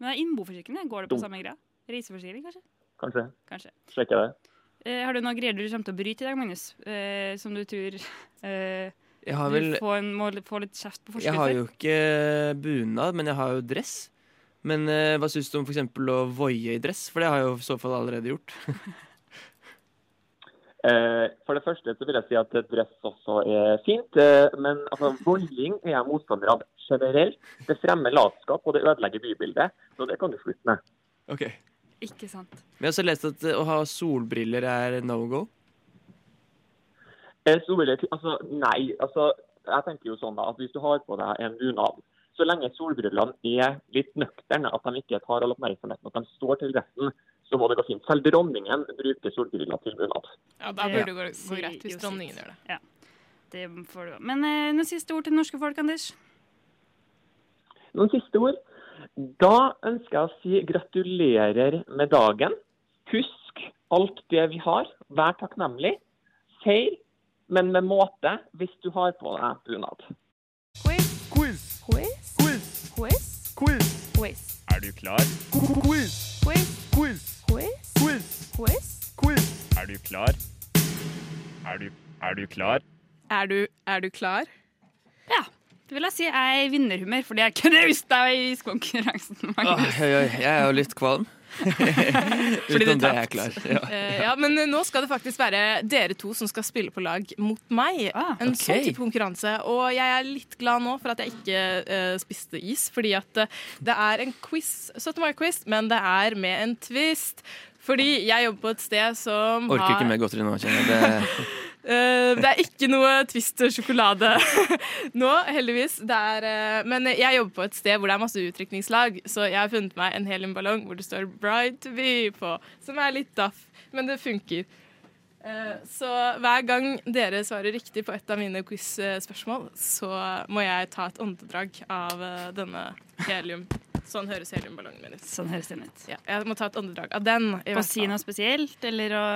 Men det er innboforsikring. Går det på Dumt. samme greia? Reiseforsikring, kanskje? Kanskje. Kanskje. Sjekker det. Eh, har du noen greier du kommer til å bryte i dag, Magnus? Eh, som du tror eh, Jeg har du får en, må få litt kjeft på Jeg har jo ikke bunad, men jeg har jo dress. Men eh, hva syns du om f.eks. å voie i dress? For det har jeg jo i så fall allerede gjort. Eh, for det første så vil jeg si at dress også er fint. Eh, men altså, volding er jeg motstander av generelt. Det fremmer latskap, og det ødelegger bybildet. Så det kan du slutte med. Ok. Ikke sant. Men jeg har også lest at eh, å ha solbriller er no go. Eh, solbriller, altså, nei, altså, jeg tenker jo sånn da, at hvis du har på deg en bunad, så lenge solbrillene er litt nøkterne, at de ikke tar all oppmerksomheten, at de står til resten, så må det gå fint. Selv dronningen bruker solbriller til bunad. Ja, Da burde det gå, gå greit hvis dronningen gjør det. Ja, det får du. Men eh, noen siste ord til det norske folk, Anders? Noen siste ord. Da ønsker jeg å si gratulerer med dagen. Husk alt det vi har. Vær takknemlig. Feil, men med måte hvis du har på deg bunad. Quiz. Quiz. Quiz. Quiz. Quiz. Quiz. Er du klar? Quiz. Quiz. Quiz. Quiz. Quiz. Quiz. Quiz. Er du klar? Er du, er du klar? Er du, er du klar? Ja. Det vil jeg si er i vinnerhumør, fordi jeg knuste deg i konkurransen. Åh, oi, oi, jeg er jo litt kvalm. Fordi Utenom du er klar. Ja. Eh, ja, men eh, nå skal det faktisk være dere to som skal spille på lag mot meg. en okay. sånn type konkurranse. Og jeg er litt glad nå for at jeg ikke uh, spiste is, fordi at uh, det er en quiz, 17. mai-quiz, men det er med en twist. Fordi jeg jobber på et sted som Orker har ikke mer godteri nå, kjenner jeg. Det, det er ikke noe Twist sjokolade nå, heldigvis. Det er, eh, men jeg jobber på et sted hvor det er masse utdrikningslag, så jeg har funnet meg en heliumballong hvor det står 'Bride to be' på, som er litt daff, men det funker. Eh, så hver gang dere svarer riktig på et av mine quiz-spørsmål, så må jeg ta et åndedrag av eh, denne helium. Sånn høres heliumballongen min ut. Sånn høres den ut. Ja, jeg må ta et åndedrag av den. Å si noe spesielt, eller å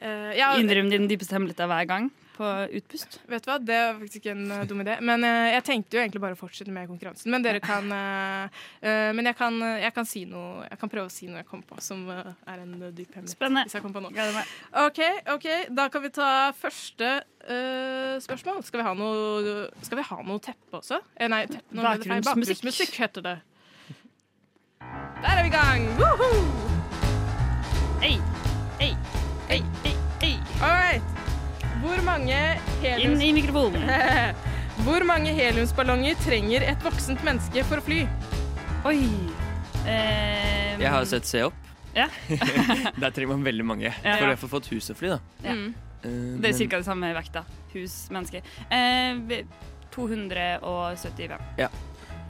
ja, Innrøm din dypeste hemmelighet hver gang på utpust? Vet du hva, Det var faktisk ikke en uh, dum idé. Men uh, jeg tenkte jo egentlig bare å fortsette med konkurransen. Men dere kan Men jeg kan, jeg kan si noe Jeg kan prøve å si noe jeg kom på som er en dyp hemmelighet. Spennende. Hvis jeg kommer på noe. OK, ok, da kan vi ta første spørsmål. Skal vi ha noe, skal vi ha noe teppe også? Eh, nei, teppe. Bakgrunnsmusikk. Bakgrunnsmusikk heter det. Der er vi i gang! Woohoo! Hei, hei, hei, hei, hei. All right. Hvor mange heliums... Inn i mikrofonen. Hvor mange heliumsballonger trenger et voksent menneske for å fly? Oi. Um... Jeg har jo sett Se opp. Ja. Der trenger man veldig mange Ja. for å få fått huset fly, da. Ja. Eh, Det er men- ca. det samme vekta. Hus, menneske. Uh, 275. Ja.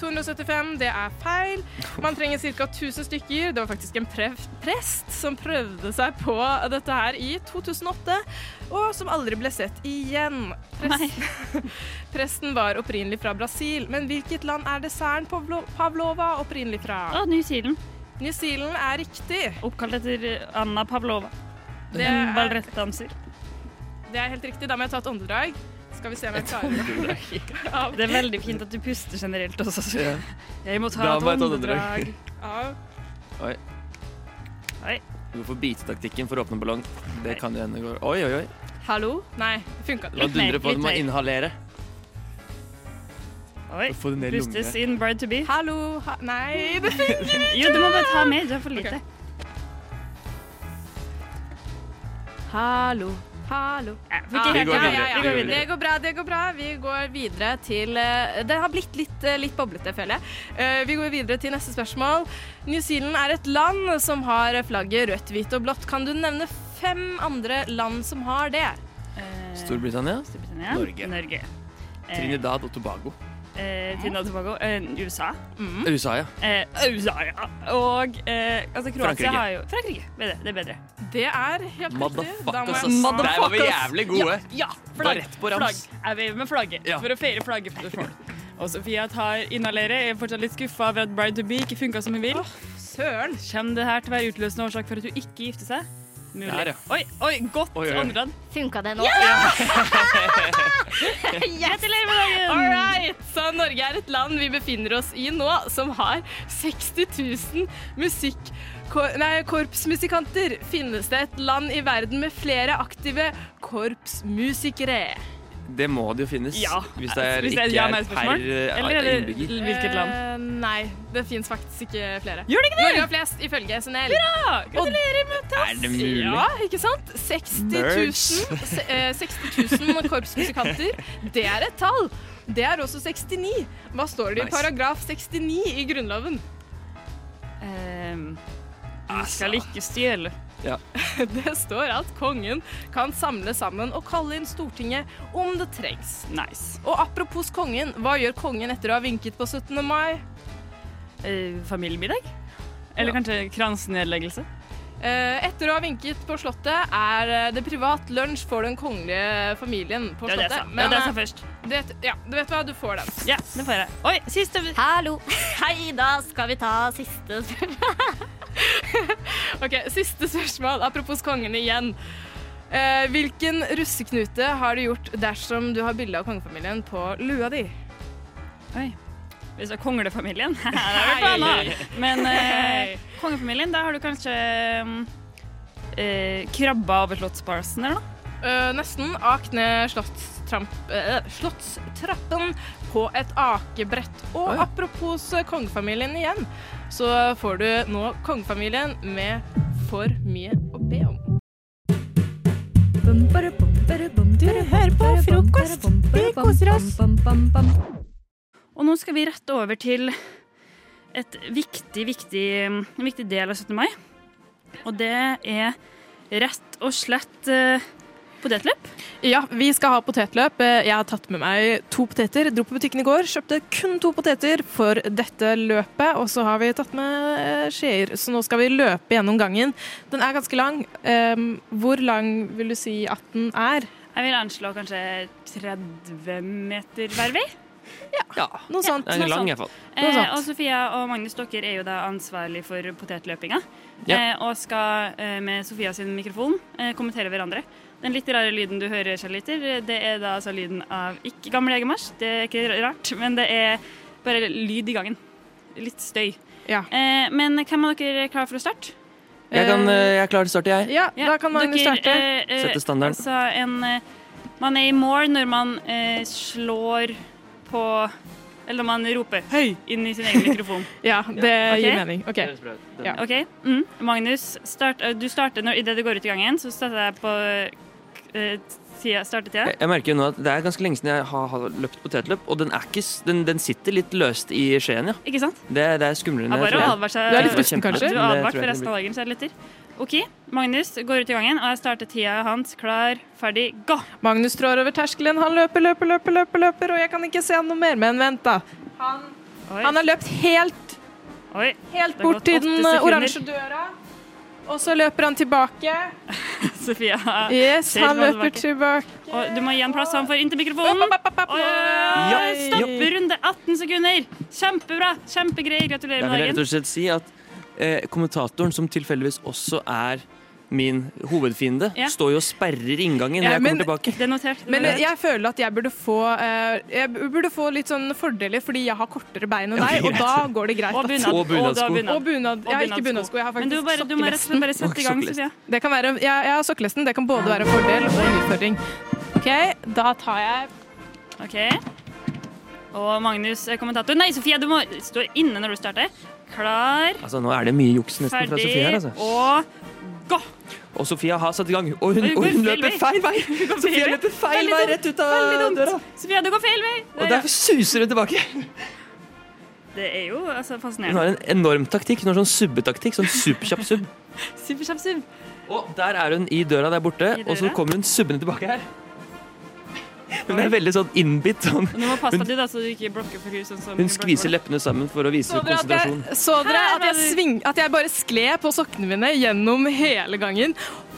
275, det er feil. Man trenger ca. 1000 stykker. Det var faktisk en prest som prøvde seg på dette her i 2008, og som aldri ble sett igjen. Presten, Presten var opprinnelig fra Brasil, men hvilket land er desserten på Pavlova opprinnelig fra? Å, New Zealand. New Zealand er riktig. Oppkalt etter Anna Pavlova. Det en er- ballettdanser. Det er helt riktig. Da må jeg ta et åndedrag. Skal vi se om jeg klarer det. Det er veldig fint at du puster generelt også. så- Ja. Jeg må ta et åndedrag. Ja. Oi. Oi. Du får bitetaktikken for å åpne ballong. Det kan jo hende går Oi, oi, oi. Hallo? Nei, funka Du må dundre på, du må inhalere. Oi. Pustes in, inn bride to be. Hallo? Ha nei, det funker ikke! Jo, du må bare ta mer. Du er for lite. Hallo. Hallo. Ja, Vi går ja, videre, ja, vi går ja. videre. Det går bra, det går bra. Vi går videre til eh, Det har blitt litt, eh, litt boblete, føler jeg. Eh, Vi går videre til neste spørsmål. New Zealand er et land som har flagget rødt, hvitt og blått. Kan du nevne fem andre land som har det? Storbritannia. Storbritannia. Norge. Norge. Trinidad og Tobago. Eh, Trinidad og Tobago. Eh, USA. USA, ja. Eh, USA, ja. Og eh, altså, Kroatia Frankrike. har jo Frankrike. Bedre, det er bedre. Det er helt riktig. Da må Motherfuckers, jeg- ass. Der var vi jævlig gode. Ja, ja Var flagg. rett på rams. flagg. Jeg veiver med flagget Ja. for å feire flagget for folk. Og Sofia tar inhalere. Jeg er fortsatt litt skuffa over at Bride to be ikke funka som hun vil. Søren. Kommer det her til å være utløsende årsak for at hun ikke gifter seg? Mulig. Der, ja. Oi, oi, godt Oi, oi. Funka det nå? Gratulerer med dagen! All right. Så Norge er et land vi befinner oss i nå, som har 60 000 musikk... Kor nei, korpsmusikanter. Finnes det et land i verden med flere aktive korpsmusikere? Det må det jo finnes. Ja. Hvis det er Hvis det er ikke er ja-nei-spørsmål? per eh, Eller er innbygger. Hvilket land? Uh, nei, det fins faktisk ikke flere. Gjør det ikke det? Norge har flest, ifølge SNL. Hurra! Gratulerer med Er det mulig? Ja, ikke sant? 60 000, Birds. se- eh, 60 000 korpsmusikanter. Det er et tall. Det er også 69. Hva står det i Nice. paragraf 69 i Grunnloven? Um, du skal ikke stjele. Ja. Det står at kongen kan samle sammen og kalle inn Stortinget om det trengs. Nice. Og apropos kongen, hva gjør kongen etter å ha vinket på 17. mai? Eh, familiemiddag? Eller kanskje kransnedleggelse? Eh, etter å ha vinket på Slottet er eh, det privat lunsj for den kongelige familien på Slottet. jeg. Det er det jeg sa eh, først. det, ja, du vet hva, du får den. Ja, det får jeg. Oi, siste Hallo. Hei, da skal vi ta siste spørsmål. Ok, Siste spørsmål, apropos kongen igjen. Eh, hvilken russeknute har du gjort dersom du har bilde av kongefamilien på lua di? Oi. Hvis det er konglefamilien. det er. Men eh, kongefamilien, da har du kanskje mm, eh, krabba over Slottsparsen, eller noe? Uh, nesten. Ak ned slottstramp- eh, slottstrappen på et akebrett. Og Oi. apropos eh, kongefamilien igjen, så får du nå kongefamilien med For mye å be om. Du hører på frokost. Vi koser oss. Og nå skal vi rette over til et viktig, viktig, en viktig del av 17. mai. Og det er rett og slett eh, potetløp. Ja, vi skal ha potetløp. Eh, Jeg har tatt med meg to poteter. Dro på butikken i går, kjøpte kun to poteter for dette løpet. Og så har vi tatt med eh, skjeer, så nå skal vi løpe gjennom gangen. Den er ganske lang. Em, hvor lang vil du si at den er? Jeg vil anslå kanskje 30 meter hver vei. Noe sånt. Det er lang, Eh, og Sofia og Magnus, dere er jo da ansvarlig for potetløpinga. Ja. Eh, og skal eh, med Sofia sin mikrofon eh, kommentere hverandre. Den litt rare lyden du hører, Charlitter, det er da altså lyden av ikke gammel egemarsj, det er ikke rart, men det er bare lyd i gangen. Litt støy. Eh, men hvem av dere er klar for å starte? Jeg, kan, eh, jeg er klar til å starte, jeg. Ja, da kan Magnus Dere, starte. Sette standarden. Altså en, man er i mål når man eh, slår på Eller når man roper 'høy' inn i sin egen mikrofon. Ja, det okay. gir mening. OK. Ja. okay. mm. Magnus, start, eh, du starter når, idet du går ut i gangen, så starter jeg på uh, tida, startetida. Jeg, jeg merker jo nå at Det er ganske lenge siden jeg har, har løpt potetløp, og den, er ikke, den, den sitter litt løst i skjeen, ja. Ikke sant? Det, det er skumlere enn jeg trodde. advare seg. Det var kjempe- Du advart for resten av dagen, så er det lytter. OK, Magnus går ut i gangen, og jeg starter tida hans. Klar, ferdig, gå! Magnus trår over terskelen. Han løper, løper, løper, løper, løper, og jeg kan ikke se han noe mer. Men vent, da. Han, han har løpt helt, helt bort til den eh, oransje døra. Og så løper han tilbake. Sofia Yes, han løper tilbake. Og du må gi en plass han får inntil mikrofonen. Oi, Ja. Stopp runde 18 sekunder! Kjempebra! Kjempegreier. Gratulerer med dagen. jeg vil rett og slett si at kommentatoren, som tilfeldigvis også er min hovedfiende, Ja. står jo og sperrer inngangen Ja, når jeg men- kommer tilbake. Men eh, jeg føler at jeg burde få eh, Jeg burde få litt sånn fordeler fordi jeg har kortere bein enn deg, okay, og da går det greit. Og bunad. Og bunadsko. Og bunad. Og bunad. Jeg har ikke bunadsko. jeg har Men faktisk du bare- du må rett og slett bare sette i gang, sokkelesten. Det kan være, jeg, jeg har sokkelesten. Det kan både være en fordel og en utfordring. OK, da tar jeg OK. Og Magnus er kommentator. Nei, Sofie, du må stå inne når du starter. Klar, Altså, Nå er det mye juks nesten fra Sofie her. Altså. og gå! Og Sofia har satt i gang, og hun, og hun løper feil vei! Sofia løper feil vei rett ut av døra. Sofia, du går feil vei! Og derfor suser hun tilbake. Det er jo altså, Hun har en enorm taktikk. Hun har sånn subbetaktikk. Sånn superkjapp sub. Superkjapp sub. Og der er hun i døra der borte, døra. og så kommer hun subbende tilbake her. Hun er veldig sånn innbitt. Sånn. Du må passe på da, så du ikke blokker for henne. Sånn som hun skviser leppene sammen for å vise Så konsentrasjon. jeg, så dere at jeg, sving, at jeg bare skled på sokkene mine gjennom hele gangen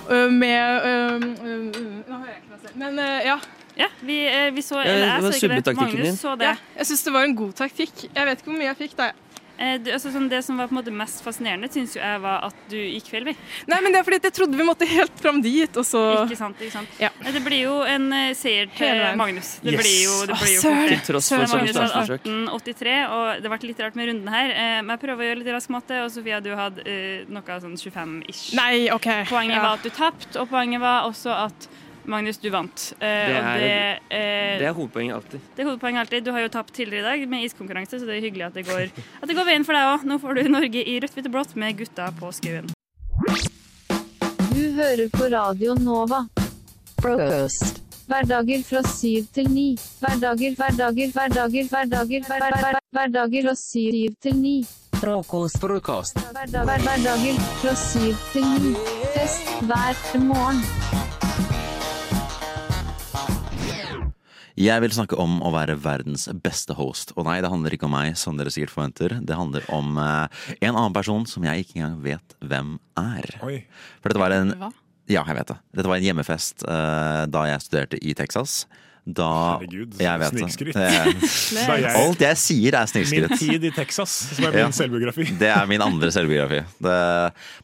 med øh, øh, Nå hører jeg ikke meg selv. Men øh, ja. Ja, vi, eh, vi så Ja, eller det jeg var så ikke det. subbetaktikken din. Så det. Ja, jeg syns det var en god taktikk. Jeg vet ikke hvor mye jeg fikk da. Eh, du, altså, sånn, det som var på en måte mest fascinerende, syns jo jeg var at du gikk feil vei. Nei, men det er fordi jeg trodde vi måtte helt fram dit, og så Ikke sant, ikke sant. Ja. Eh, Det blir jo en eh, seier til Magnus. Det Yes. blir jo, det blir jo søren. Til tross for Magnus forsøk hadde startforsøk. 1883, og det ble litt rart med runden her. Eh, Men jeg prøver å gjøre litt rask matte, og Sofia, du hadde uh, noe sånn 25-ish. Nei, OK. Poenget Ja. var at du tapte, og poenget var også at Magnus, du vant. Uh, Det og er- det, eh, Det er hovedpoenget alltid. det er hovedpoenget alltid. Du har jo tapt tidligere i dag med iskonkurranse, så det er hyggelig at det går, at det går veien for deg òg. Nå får du Norge i rødt, hvitt og blått med gutta på skauen. Du hører på Radio Nova. Frokost. Hverdager fra syv til ni. Hverdager, hverdager, hverdager, hverdager, hver, hver, hver, hverdager fra syv til ni. Frokost. Frokost. Hverdag, hverdager fra syv til ni. Fest hver morgen. Jeg vil snakke om å være verdens beste host. Og nei, det handler ikke om meg, som dere sikkert forventer. Det handler om eh, en annen person som jeg ikke engang vet hvem er. For dette var en Hva? Ja, jeg vet det. Dette var en hjemmefest eh, da jeg studerte i Texas. Da Herregud, jeg vet det. snikskryt. Alt jeg sier, er snikskryt. Min tid i Texas, som er min Ja. selvbiografi. Det er min andre selvbiografi. Det,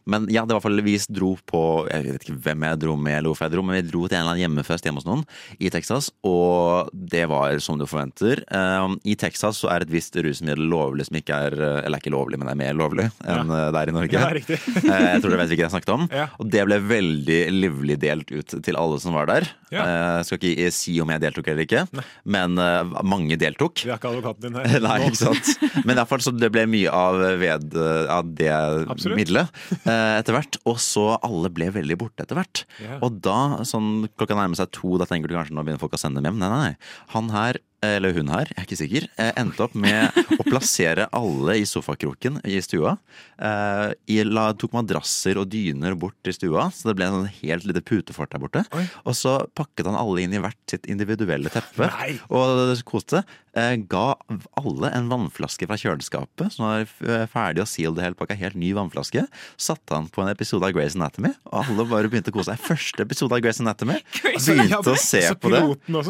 men ja, det var i hvert fall vi dro på Jeg vet ikke hvem jeg dro med, eller hvorfor jeg dro, men vi dro til en eller annen hjemmefest hjemme hos noen i Texas, og det var som du forventer. Um, I Texas så er et visst rusmiddel lovlig som ikke er Eller ikke lovlig, men det er mer lovlig enn ja. det er i Norge. Ja, riktig. Eh, jeg tror dere vet hvilket jeg snakket om. Ja. Og det ble veldig livlig delt ut til alle som var der. Ja. Eh, skal ikke si om jeg deltok eller ikke, men uh, mange deltok. Vi har ikke advokaten din her. Nei, ikke sant. Men i hvert fall så det ble mye av, ved, av det Absolutt. middelet uh, etter hvert. Og så alle ble veldig borte etter hvert. Yeah. Og da, sånn klokka nærmer seg to, da tenker du kanskje nå begynner folk å sende dem hjem. Nei, nei, nei. Han her, eller hun her, jeg er ikke sikker, eh, endte opp med å plassere alle i sofakroken i stua. Eh, i, la, tok madrasser og dyner bort i stua, så det ble en sånn helt lite putefort der borte. Og så pakket han alle inn i hvert sitt individuelle teppe Nei. og koste. Eh, ga alle en vannflaske fra kjøleskapet, som var ferdig og sealed hele pakka, helt ny vannflaske. Satte han på en episode av Grey's Anatomy, og alle bare begynte å kose seg. Første episode av Grey's Anatomy. Begynte å se på det.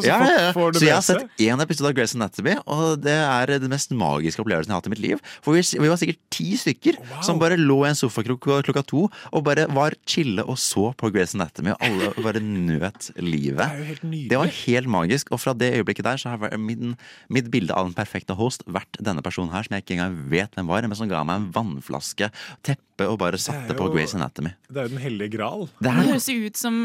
ja, ja, ja. Så jeg har sett seg? Én episode av Grace Anatomy, og det er den mest magiske opplevelsen jeg har hatt i mitt liv. For vi, vi var sikkert ti stykker som bare lå i en sofakrok klokka to og bare var chille og så på Grace Anatomy, og alle bare nøt livet. Det. Det var helt magisk, og fra det øyeblikket der så har min, mitt bilde av den perfekte host vært denne personen her, som jeg ikke engang vet hvem var, men som ga meg en vannflaske, teppe og bare satte på jo- Grace Anatomy. Det er jo den hellige gral. Det Det er høres jo ut som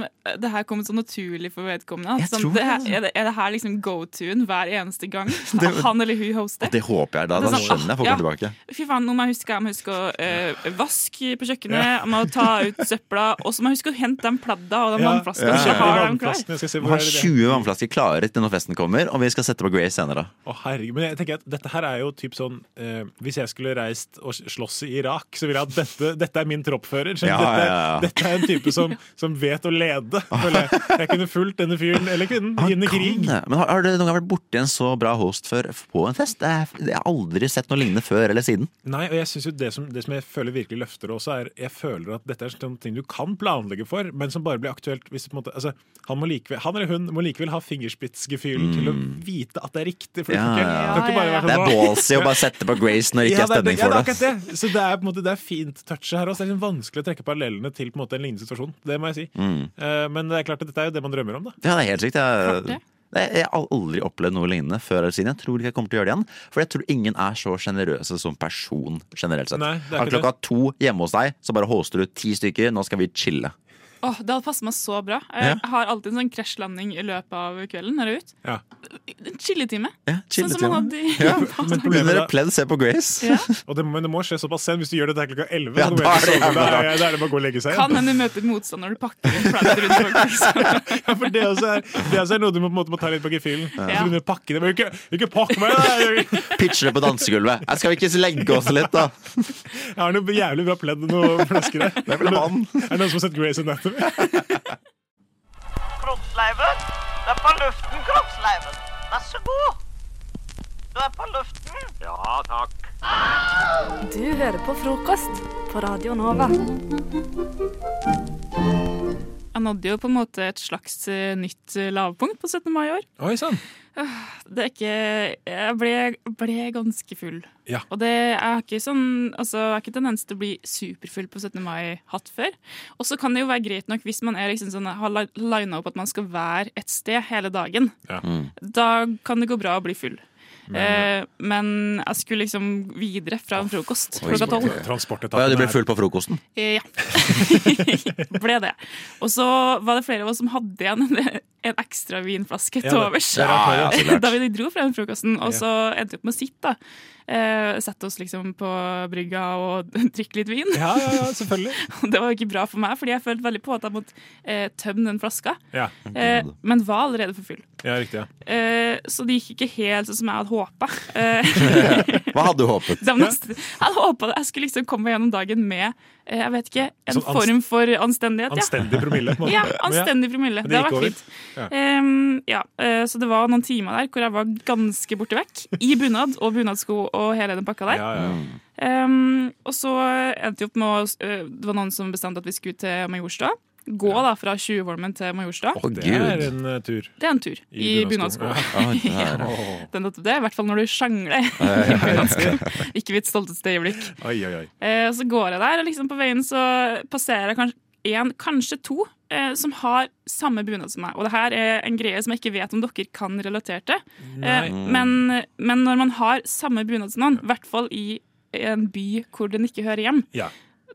det her kommer så naturlig for vedkommende. Jeg Sånn, tror det det, er, det, er det her liksom go-to-en hver eneste gang Det- han eller hun hoster? Det håper jeg, da. Da sånn, skjønner jeg folk ja. tilbake. Fy faen, nå må jeg huske, jeg må huske å øh, vaske på kjøkkenet, jeg må ta ut søpla, og så må jeg huske å hente den pladda og den Ja. vannflaska. Ja. har. Vannflaskene, se Vi har er 20 vannflasker klare til når festen kommer, og vi skal sette på Grace senere. Å, herregud, men jeg tenker at dette her er jo typ sånn øh, Hvis jeg skulle reist og slåss i Irak, så ville jeg at dette, dette er min troppfører. Ja, dette, ja, ja. dette er en type som, som vet å lede. Jeg. jeg kunne fulgt denne fyren, eller kvinnen, inn i krig. Kan det. Men har, har du noen gang vært borti en så bra host før på en fest? Jeg har aldri sett noe lignende før eller siden. Nei, og jeg synes jo det som, det som jeg føler virkelig løfter det også, er Jeg føler at dette er sånne ting du kan planlegge for, men som bare blir aktuelt hvis på en måte altså, han, må likevel, han eller hun må likevel ha fingerspitzgefühlen til å vite at det er riktig. For det Mm. Ja, det, ikke- ja, det ja, Det er sånn, ballsy å bare sette på Grace når det ikke Ja, er stemning for det. det. Så det er, på en måte, det er fint touchet her også. Det er liksom vanskelig å trekke parallellene til på en, måte, en lignende situasjon. Det må jeg si. Mm. Uh, men det er klart at dette er jo det man drømmer om, da. Ja, det er helt sykt. Klart Jeg, det. Jeg, har aldri opplevd noe lignende før eller siden. Jeg tror ikke jeg kommer til å gjøre det igjen. For jeg tror ingen er så sjenerøse som person generelt sett. Nei, det klokka to hjemme hos deg, så bare hoster du ti stykker. Nå skal vi chille. Åh, det hadde passet meg så bra. Ja. Jeg har alltid en sånn krasjlanding i løpet av kvelden når jeg er ut. Ja. En chilletime. Ja, Sånn som man hadde i Ja, men Under et pledd, se på Grace. Ja. Og det, men det må skje såpass sent. Hvis du gjør dette klokka 11, Ja, da er det Da er det bare å gå og legge seg Kan hende du møter motstand når du pakker inn pledd rundt folk. Liksom. Ja, for det også er, det også er noe du må, på en måte, må ta litt på gefühlen. Ja. Du å pakke det. Men ikke, ikke pakk meg! Da. Pitcher det på dansegulvet. Jeg skal vi ikke legge oss litt, da? Jeg har noe jævlig bra pledd og noen flasker der. Ha? Er det noen som har sett Grace Anatomy? Kroppsleiven, du er på luften, Kroppsleiven. Vær så god. Du er på luften. Ja, takk. Du hører på frokost på Radio Nova. Jeg nådde jo på en måte et slags eh, nytt eh, lavpunkt på 17. mai i år. Oi sann. Det er ikke Jeg ble, ble ganske full. Ja. Og det jeg har ikke sånn Altså, jeg har ikke tendens til å bli superfull på 17. mai hatt før. Og så kan det jo være greit nok hvis man er liksom sånn, har li- lina opp at man skal være et sted hele dagen. Ja. Da kan det gå bra å bli full. Men- eh, men jeg skulle liksom videre fra en frokost klokka tolv. Ja, du ble full på frokosten? Eh, Ja. ble det. Og så var det flere av oss som hadde igjen en, en ekstra vinflaske til overs. er ja, da vi dro fra den frokosten. Og så endte vi opp med å sitte. da. Eh, Sette oss liksom på brygga og drikke litt vin. Ja, ja, ja, selvfølgelig. Det var ikke bra for meg, fordi jeg følte veldig på at jeg måtte eh, tømme den flaska. Ja. Eh, men var allerede for full. Ja, riktig. ja. Eh, så det gikk ikke helt sånn som jeg hadde håpa. Eh, Hva hadde du håpet? nesten- jeg hadde håpa jeg skulle liksom komme meg gjennom dagen med jeg vet ikke, en Sånn form for anstendighet. Ja. Anstendig promille, måte. Ja, Ja. anstendig promille. Men Det det har vært fint. Ja. Um, ja, eh, så det var noen timer der hvor jeg var ganske borte vekk. I bunad og bunadsko og hele den pakka der. Ja, ja. Em, og så endte vi opp med å eh, Det var noen som bestemte at vi skulle til Majorstua. Gå da fra Tjuvholmen til Majorstua. Det er en uh, tur. Det er en tur i, bunadsko. Ja. Oi, det er- Ja. Det er i hvert fall når du sjangler Ja, ja, i bunadsko. Ikke mitt stolteste øyeblikk. Oi, oi, oi. Eh, så går jeg der, og liksom på veien så passerer jeg kanskje en, kanskje to, eh, som har samme bunad som meg. Og det her er en greie som jeg ikke vet om dere kan relatere til. Eh, men, men når man har samme bunad som noen, i hvert fall i en by hvor den ikke hører hjem, Ja.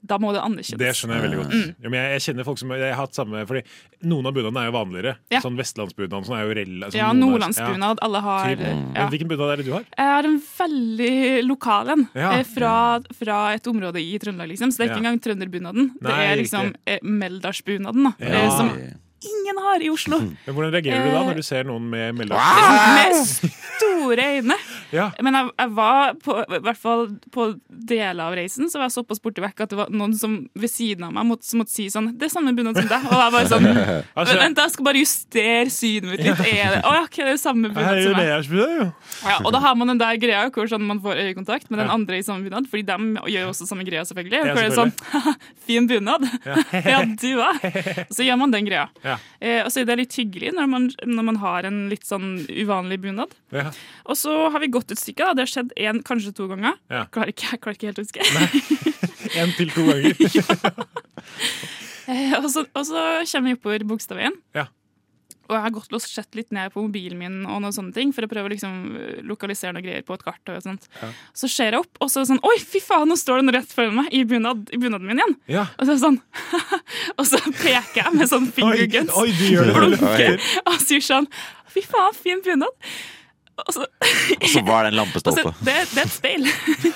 Da må det anerkjennes. Det skjønner jeg veldig godt. Mm. Men jeg, jeg kjenner folk som jeg har hatt samme Fordi noen av bunadene er jo vanligere. Ja. Sånn vestlandsbunad sånn er jo rell, sånn Ja, nordlandsbunad. Ja. Alle har ja. Men Hvilken bunad er det du har? Jeg har en veldig lokal en eh, fra, fra et område i Trøndelag. Liksom. Så det er ikke engang trønderbunaden. Det er liksom eh, Meldalsbunaden, da. Eh, Som ingen har i Oslo. Men Hvordan reagerer du da når du ser noen med Med store øyne. Ja. Men jeg, jeg var på, i hvert fall på deler av reisen Så var jeg såpass borte vekk at det var noen som ved siden av meg måtte, måtte si sånn Det er samme bunad som deg. Og jeg bare sånn Altså- Vent, jeg skal bare justere synet mitt litt. Er det, å, ja, ok, det er samme bunad som meg. Ja, og da har man den der greia hvor sånn man får øyekontakt med den andre i samme bunad, fordi de gjør også samme greia, selvfølgelig. Ja, Hvor det er sånn Fin bunad! Ja, du òg! Så gjør man den greia. Ja. Ja. Eh, og så er det litt hyggelig når man, når man har en litt sånn uvanlig bunad. Ja. Og så har vi gått et stykke. Da. Det har skjedd én, kanskje to ganger. Ja. Klarer ikke, jeg klarer ikke helt å huske. En til to ganger. Eh, og, så, og så kommer vi oppover Bogstadveien. Ja. Og jeg har gått og sett litt ned på mobilen min og noen sånne ting for å prøve å liksom eh, lokalisere noe greier på et kart. og sånt. Ja. Så ser jeg opp, og så er det sånn Oi, fy faen, nå står den rett foran meg i, bunad, i bunaden min igjen! Ja. Og så er det sånn Og så peker jeg med sånn finger guns. oi, du gjør det. Blunker, og sier sånn Fy faen, fin bunad! Og så, Og så var det en lampestolpe. det, det er et speil. det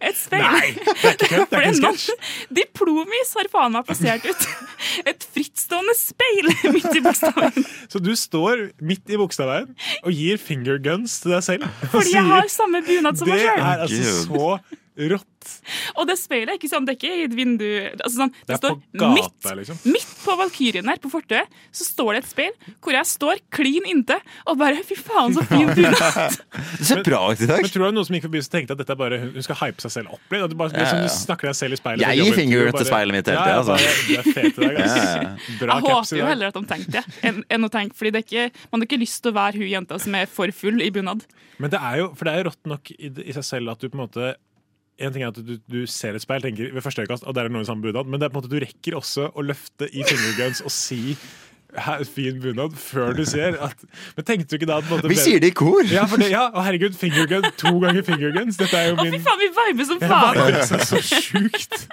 er et speil. Nei, det er ikke kødd, det er ikke sketsj. Diplomis har faen meg plassert ut et frittstående speil midt i bokstaven. Så du står midt i bokstaven og gir finger guns til deg selv. Fordi jeg har samme bunad som meg Det sjøl. er altså så rått. Og det speilet er ikke sånn, det er ikke i et vindu altså sånn, Det Det, er står gata, midt, liksom. midt på Valkyrien her, på fortauet, så står det et speil hvor jeg står klin inntil og bare Fy faen, så fin bunad! Det ser bra ut i dag. Men tror du det noen som gikk forbi og tenkte at dette er bare hun skal hype seg selv opp litt? At du bare Ja, liksom, ja. du snakker deg selv i speilet? Jeg gir finger til speilet mitt hele Ja, tida, altså. bare, Du er fet i dag. Ja, ja. Bra jeg håper jo heller at de tenkte det, enn, enn å tenke Fordi det er ikke, man har ikke lyst til å være hun jenta som er for full i bunad. Men det er jo, for det er jo rått nok i, i seg selv at du på en måte en ting er at du, du ser et speil tenker ved første øyekast og der er noen i samme bunad, men det er på en måte du rekker også å løfte i fingerguns og si fin bunad før du ser at Men tenkte du ikke da at på en måte Vi sier det i kor! Ja, for det, ja, og herregud, fingergun, to ganger fingerguns. Dette er jo Å, fy faen, vi viber som Jeg det viber så, så sjukt.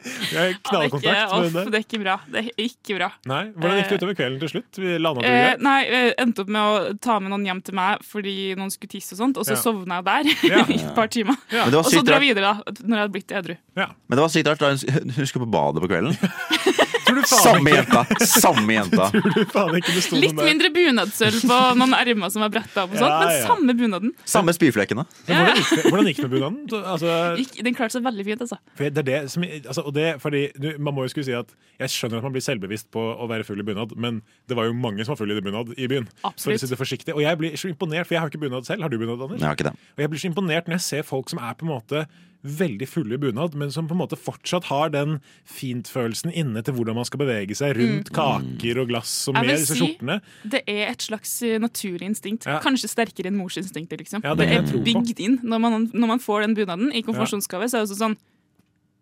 Jeg har Ja, det, er ikke, knallkontakt med henne. det er ikke bra. Det er ikke bra. Nei, Hvordan gikk det utover kvelden til slutt? Vi landet det Eh, nei, jeg endte opp med å ta med noen hjem til meg fordi noen skulle tisse og sånt, og så Ja. sovna jeg der Ja. i et par timer. Ja. Og så sykt dra videre da, når jeg hadde blitt edru. Men det var sykt rart da hun skulle på badet på kvelden. faen Samme ikke- jenta! Samme jenta. Tror du faen ikke det Litt der? mindre bunadsølv på noen ermer som var bretta opp, og sånt, Ja, men samme bunaden. Samme spyflekkene. Hvordan, hvordan gikk det med bunaden? Altså, Gikk- Den klarte seg veldig fint, altså. for det er det som, altså, og det, fordi, du, man må jo skulle si at Jeg skjønner at man blir selvbevisst på å være full i bunad, men det var jo mange som var full i bunad i byen. For å Absolutt. si det forsiktig. Og jeg blir så imponert, for jeg har jo ikke bunad selv. Har du bunad, Anders? Jeg har ikke det. Og jeg blir så imponert når jeg ser folk som er på en måte veldig fulle i bunad, men som på en måte fortsatt har den fintfølelsen inne til hvordan man skal bevege seg rundt Mm. kaker og glass og mer disse si skjortene. det er et slags eh, naturlig instinkt. Ja. Kanskje sterkere enn morsinstinktet. Liksom. Ja, det, det er bygd inn. Når man, når man får den bunaden i konfirmasjonsgave, så er det også sånn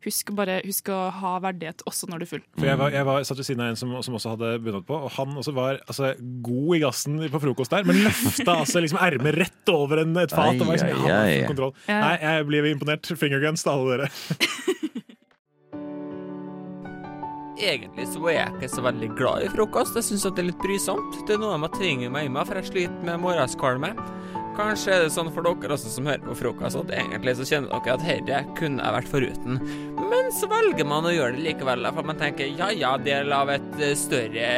Husk, bare, husk å ha verdighet også når du er full. For jeg, var, jeg var, satt ved siden av en som, som også hadde bunad på, og han også var altså, god i gassen på frokost der, men løfta altså liksom ermet rett over en, et fat. og var liksom, Ai, ja, ai, ai. kontroll. Ja. Nei, jeg blir imponert. Fingerguns til alle dere. Egentlig så er jeg ikke så veldig glad i frokost. Jeg syns det er litt brysomt. Det er noe med å tvinge meg i meg, for jeg sliter med morgenskvalme. Kanskje er det sånn for dere også som hører på frokost, at egentlig så kjenner dere at herre kunne jeg vært foruten. Men så velger man å gjøre det likevel, for man tenker ja ja, del av et eh, større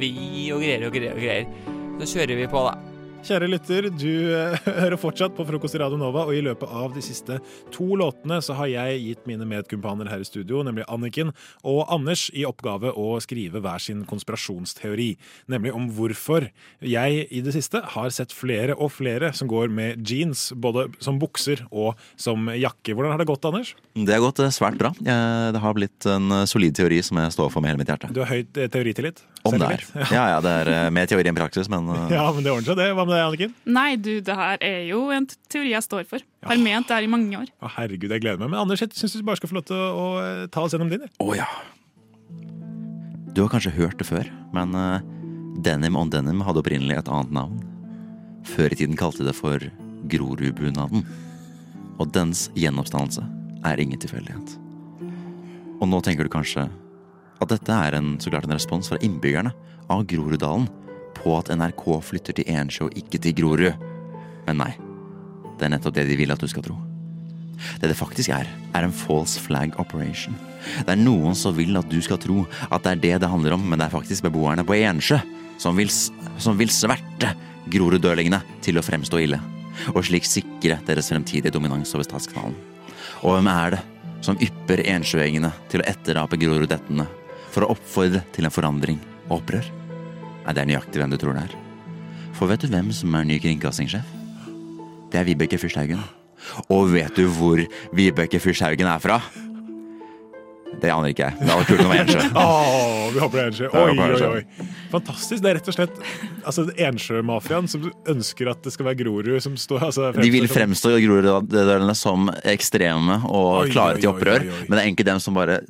vi og greier og greier og greier. Så kjører vi på, da. Kjære lytter, du eh, hører fortsatt på Frokost i Radio Nova, og i løpet av de siste to låtene så har jeg gitt mine medkumpaner her i studio, nemlig Anniken og Anders, i oppgave å skrive hver sin konspirasjonsteori. Nemlig om hvorfor jeg i det siste har sett flere og flere som går med jeans, både som bukser og som jakke. Hvordan har det gått, Anders? Det har gått eh, svært bra. Det har blitt en eh, solid teori som jeg står for med hele mitt hjerte. Du har høyt eh, teoritillit? Om det er. Ja, ja, det er mer teori enn praksis, men Ja, men det ordner seg, det. Hva med deg, Anniken? Nei, du, det her er jo en teori jeg står for. Har ment det her i mange år. Å, herregud, jeg gleder meg. Men Anders, jeg syns du bare skal få lov til å, å eh, ta oss gjennom din. Å ja. Du har kanskje hørt det før, men uh, denim on denim hadde opprinnelig et annet navn. Før i tiden kalte de det for Grorudbunaden. Og dens gjenoppstandelse er ingen tilfeldighet. Og nå tenker du kanskje at dette er en, så klart en respons fra innbyggerne av Groruddalen på at NRK flytter til Ensjø og ikke til Grorud. Men nei, det er nettopp det de vil at du skal tro. Det det faktisk er, er en false flag operation. Det er noen som vil at du skal tro at det er det det handler om, men det er faktisk beboerne på Ensjø som vil, som vil sverte Groruddølingene til å fremstå ille, og slik sikre deres fremtidige dominans over Statskanalen. Og hvem er det som ypper ensjøengene til å etterape Groruddettene for å oppfordre til en forandring og opprør? Nei, det er nøyaktig hvem du tror det er. For vet du hvem som er ny kringkastingssjef? Det er Vibeke Fyrsthaugen. Og vet du hvor Vibeke Fyrsthaugen er fra? Det aner ikke jeg. Det hadde vært kult om Ensjø. Åh, vi håper det er Ensjø. Oi, oi, oi. Fantastisk. Det er rett og slett altså, Ensjø-mafiaen som ønsker at det skal være Grorud som står altså, De vil fremstå Groruddølene som ekstreme og Oi, klare til opprør, oi, oi. men det er egentlig dem som bare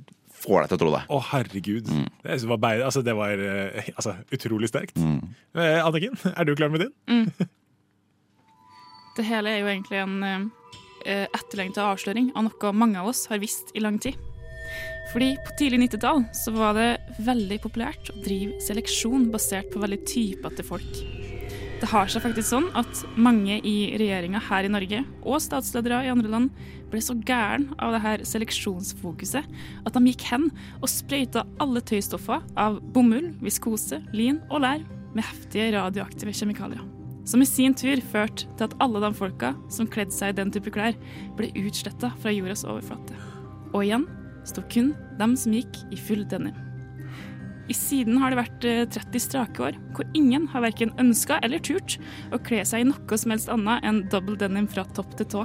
får deg til å tro det. Å, herregud. Mm. Det var, bare, altså, det var eh, altså, utrolig sterkt. Mm. Eh, Anniken, er du klar med din? Det hele er jo egentlig en eh, etterlengta avsløring av noe mange av oss har visst i lang tid. Fordi på tidlig 90-tall så var det veldig populært å drive seleksjon basert på veldig typete folk. Det har seg faktisk sånn at mange i regjeringa her i Norge, og statsledere i andre land, ble så gæren av det her seleksjonsfokuset at de gikk hen og sprøyta alle tøystoffer av bomull, viskose, lin og lær med heftige radioaktive kjemikalier. Som i sin tur førte til at alle de folka som kledde seg i den type klær, ble utsletta fra jordas overflate. Og igjen sto kun dem som gikk i full denim. I siden har det vært eh, 30 strake år hvor ingen har verken ønska eller turt å kle seg i noe som helst annet enn double denim fra topp til tå.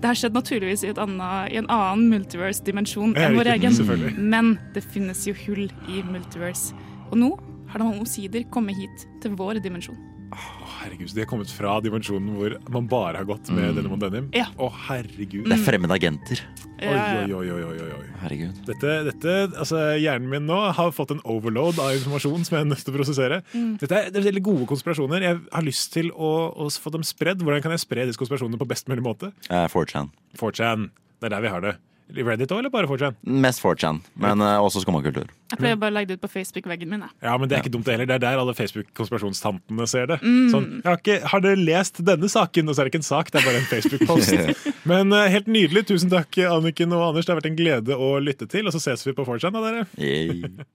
Det har skjedd naturligvis i, et annet, i en annen multiverse-dimensjon enn vår egen, men det finnes jo hull i multiverse. Og nå har de omsider kommet hit til vår dimensjon. Å, herregud, så De har kommet fra dimensjonen hvor man bare har gått med Mm. denim og denim? Ja. Å, herregud. Det er fremmede agenter. Oi, oi, oi, oi, oi. Herregud. Dette, dette, altså Hjernen min nå har fått en overload av informasjon som jeg er nødt til å prosessere. Mm. Dette er, det er veldig gode konspirasjoner. Jeg har lyst til å, å få dem spredd. Hvordan kan jeg spre disse konspirasjonene på best mulig måte? Uh, 4chan. 4chan. Det er der vi har det. Reddit òg, eller bare 4chan? Mest 4chan, men uh, også skummakultur. Jeg pleier bare å legge det ut på Facebook-veggen min. jeg. Ja, men det er ikke dumt det heller. Det er der alle Facebook-konspirasjonstantene ser det. Mm. Sånn, jeg har, ikke, har dere lest denne saken? Og så er det ikke en sak, det er bare en Facebook-post. men uh, helt nydelig. Tusen takk, Anniken og Anders. Det har vært en glede å lytte til. Og så ses vi på 4chan, da, dere.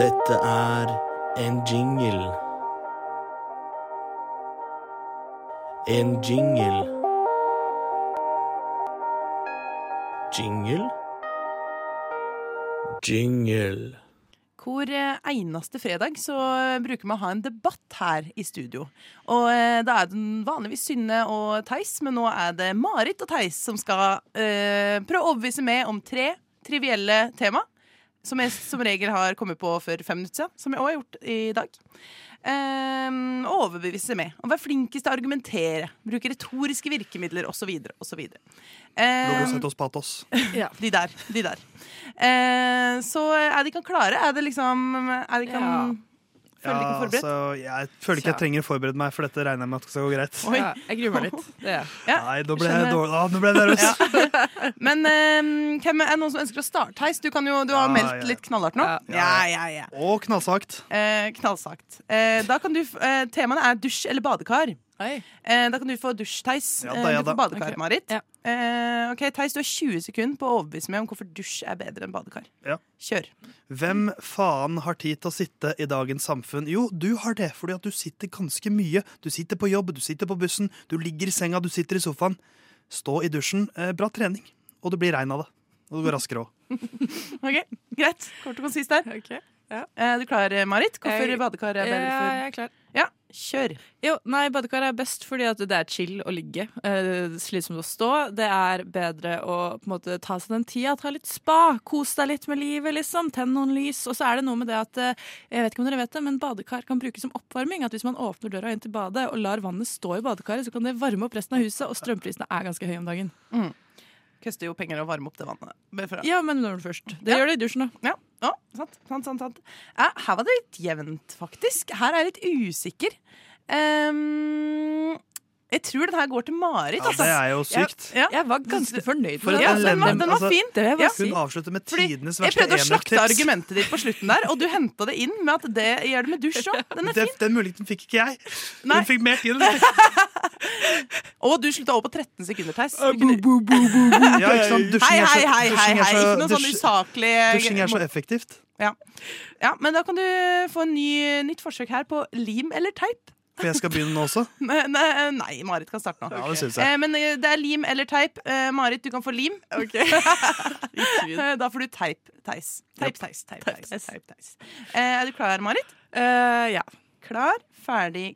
Dette er en jingle. En jingle. Jingle? Jingle. Hvor eh, eneste fredag så bruker vi å ha en debatt her i studio. Og eh, da er det vanligvis Synne og Theis, men nå er det Marit og Theis som skal eh, prøve å overbevise meg om tre trivielle tema. Som jeg som regel har kommet på for fem minutter siden, som jeg òg har gjort i dag. Um, overbevise med. Å være flinkest til å argumentere. Bruke retoriske virkemidler osv. osv. sett oss patos. Ja, de der. De der. Eh, så er de kan klare? Er det liksom Er de kan Føler ja, ikke forberedt? altså, jeg føler ikke jeg trenger å forberede meg, for dette regner jeg med at skal gå greit. Oi. Ja, jeg gruer meg litt. Det. Ja, Nei, nå ble jeg dårlig. Ah, nå ble jeg nervøs. Men um, hvem er det noen som ønsker å starte, Heis? Du, kan jo, du har meldt litt knallhardt nå. Ja, ja, ja. Og knallsagt. Eh, knallsagt. Eh, da kan du, eh, temaene er dusj eller badekar. Eh, da kan du få dusj, Theis. Ja Eh, da, ja du får badekar, okay. Marit. Eh, ok, Theis, du har 20 sekunder på å overbevise meg om hvorfor dusj er bedre enn badekar. Ja. Kjør. Hvem faen har tid til å sitte i dagens samfunn? Jo, du har det, fordi at du sitter ganske mye. Du sitter på jobb, du sitter på bussen, du ligger i senga, du sitter i sofaen. Stå i dusjen. Eh, bra trening. Og det blir regn av det. Og det går raskere òg. Ok, Greit. Kort og konsist der. Eh, er du klar, Marit? Hvorfor Jeg- badekar er bedre Ja, for jeg er klar. Ja, kjør. Jo, nei, badekar er best fordi at det er chill å ligge. Eh, slitsomt å stå. Det er bedre å på en måte ta seg den tida, ta litt spa. Kos deg litt med livet, liksom. Tenn noen lys. Og så er det noe med det at eh, jeg vet ikke om dere vet det, men badekar kan brukes som oppvarming. At hvis man åpner døra inn til badet og lar vannet stå i badekaret, så kan det varme opp resten av huset, og strømprisene er ganske høye om dagen. Mm. Koster jo penger å varme opp det vannet. Ja, men når du først. Det Ja. gjør det i dusjen, da. Ja, ja sant, sant, sant, sant. Ja, her var det litt jevnt, faktisk. Her er jeg litt usikker. Ehm, jeg tror den her går til Marit. Ja, altså. det er jo sykt. Ja, Jeg var ganske fornøyd For med ja, den, var, elendig- den var altså, fin. Jeg si. Hun avslutter med tidenes verste enøktips. jeg prøvde å slakte argumentet ditt på slutten der, og du henta det inn med at det gjør det med dusj òg. Den er Det, fin. den muligheten fikk ikke jeg. Nei. Hun fikk mer tid. Og du slutta over på 13 sekunder, Theis. Hei, hei, hei, hei, Ikke noe sånn usaklig Dusjing er så effektivt. Ja. ja, men da kan du få en ny, nytt forsøk her på lim eller teip. For jeg skal begynne nå også. Nei, nei, nei, Marit kan starte nå. Ja, det synes jeg. Eh, men eh, det er lim eller teip. Eh, Marit, du kan få lim. Ok da får du teip, Theis. Teip, teis, Teip. Eh, er du klar, Marit? ja. Klar, ferdig,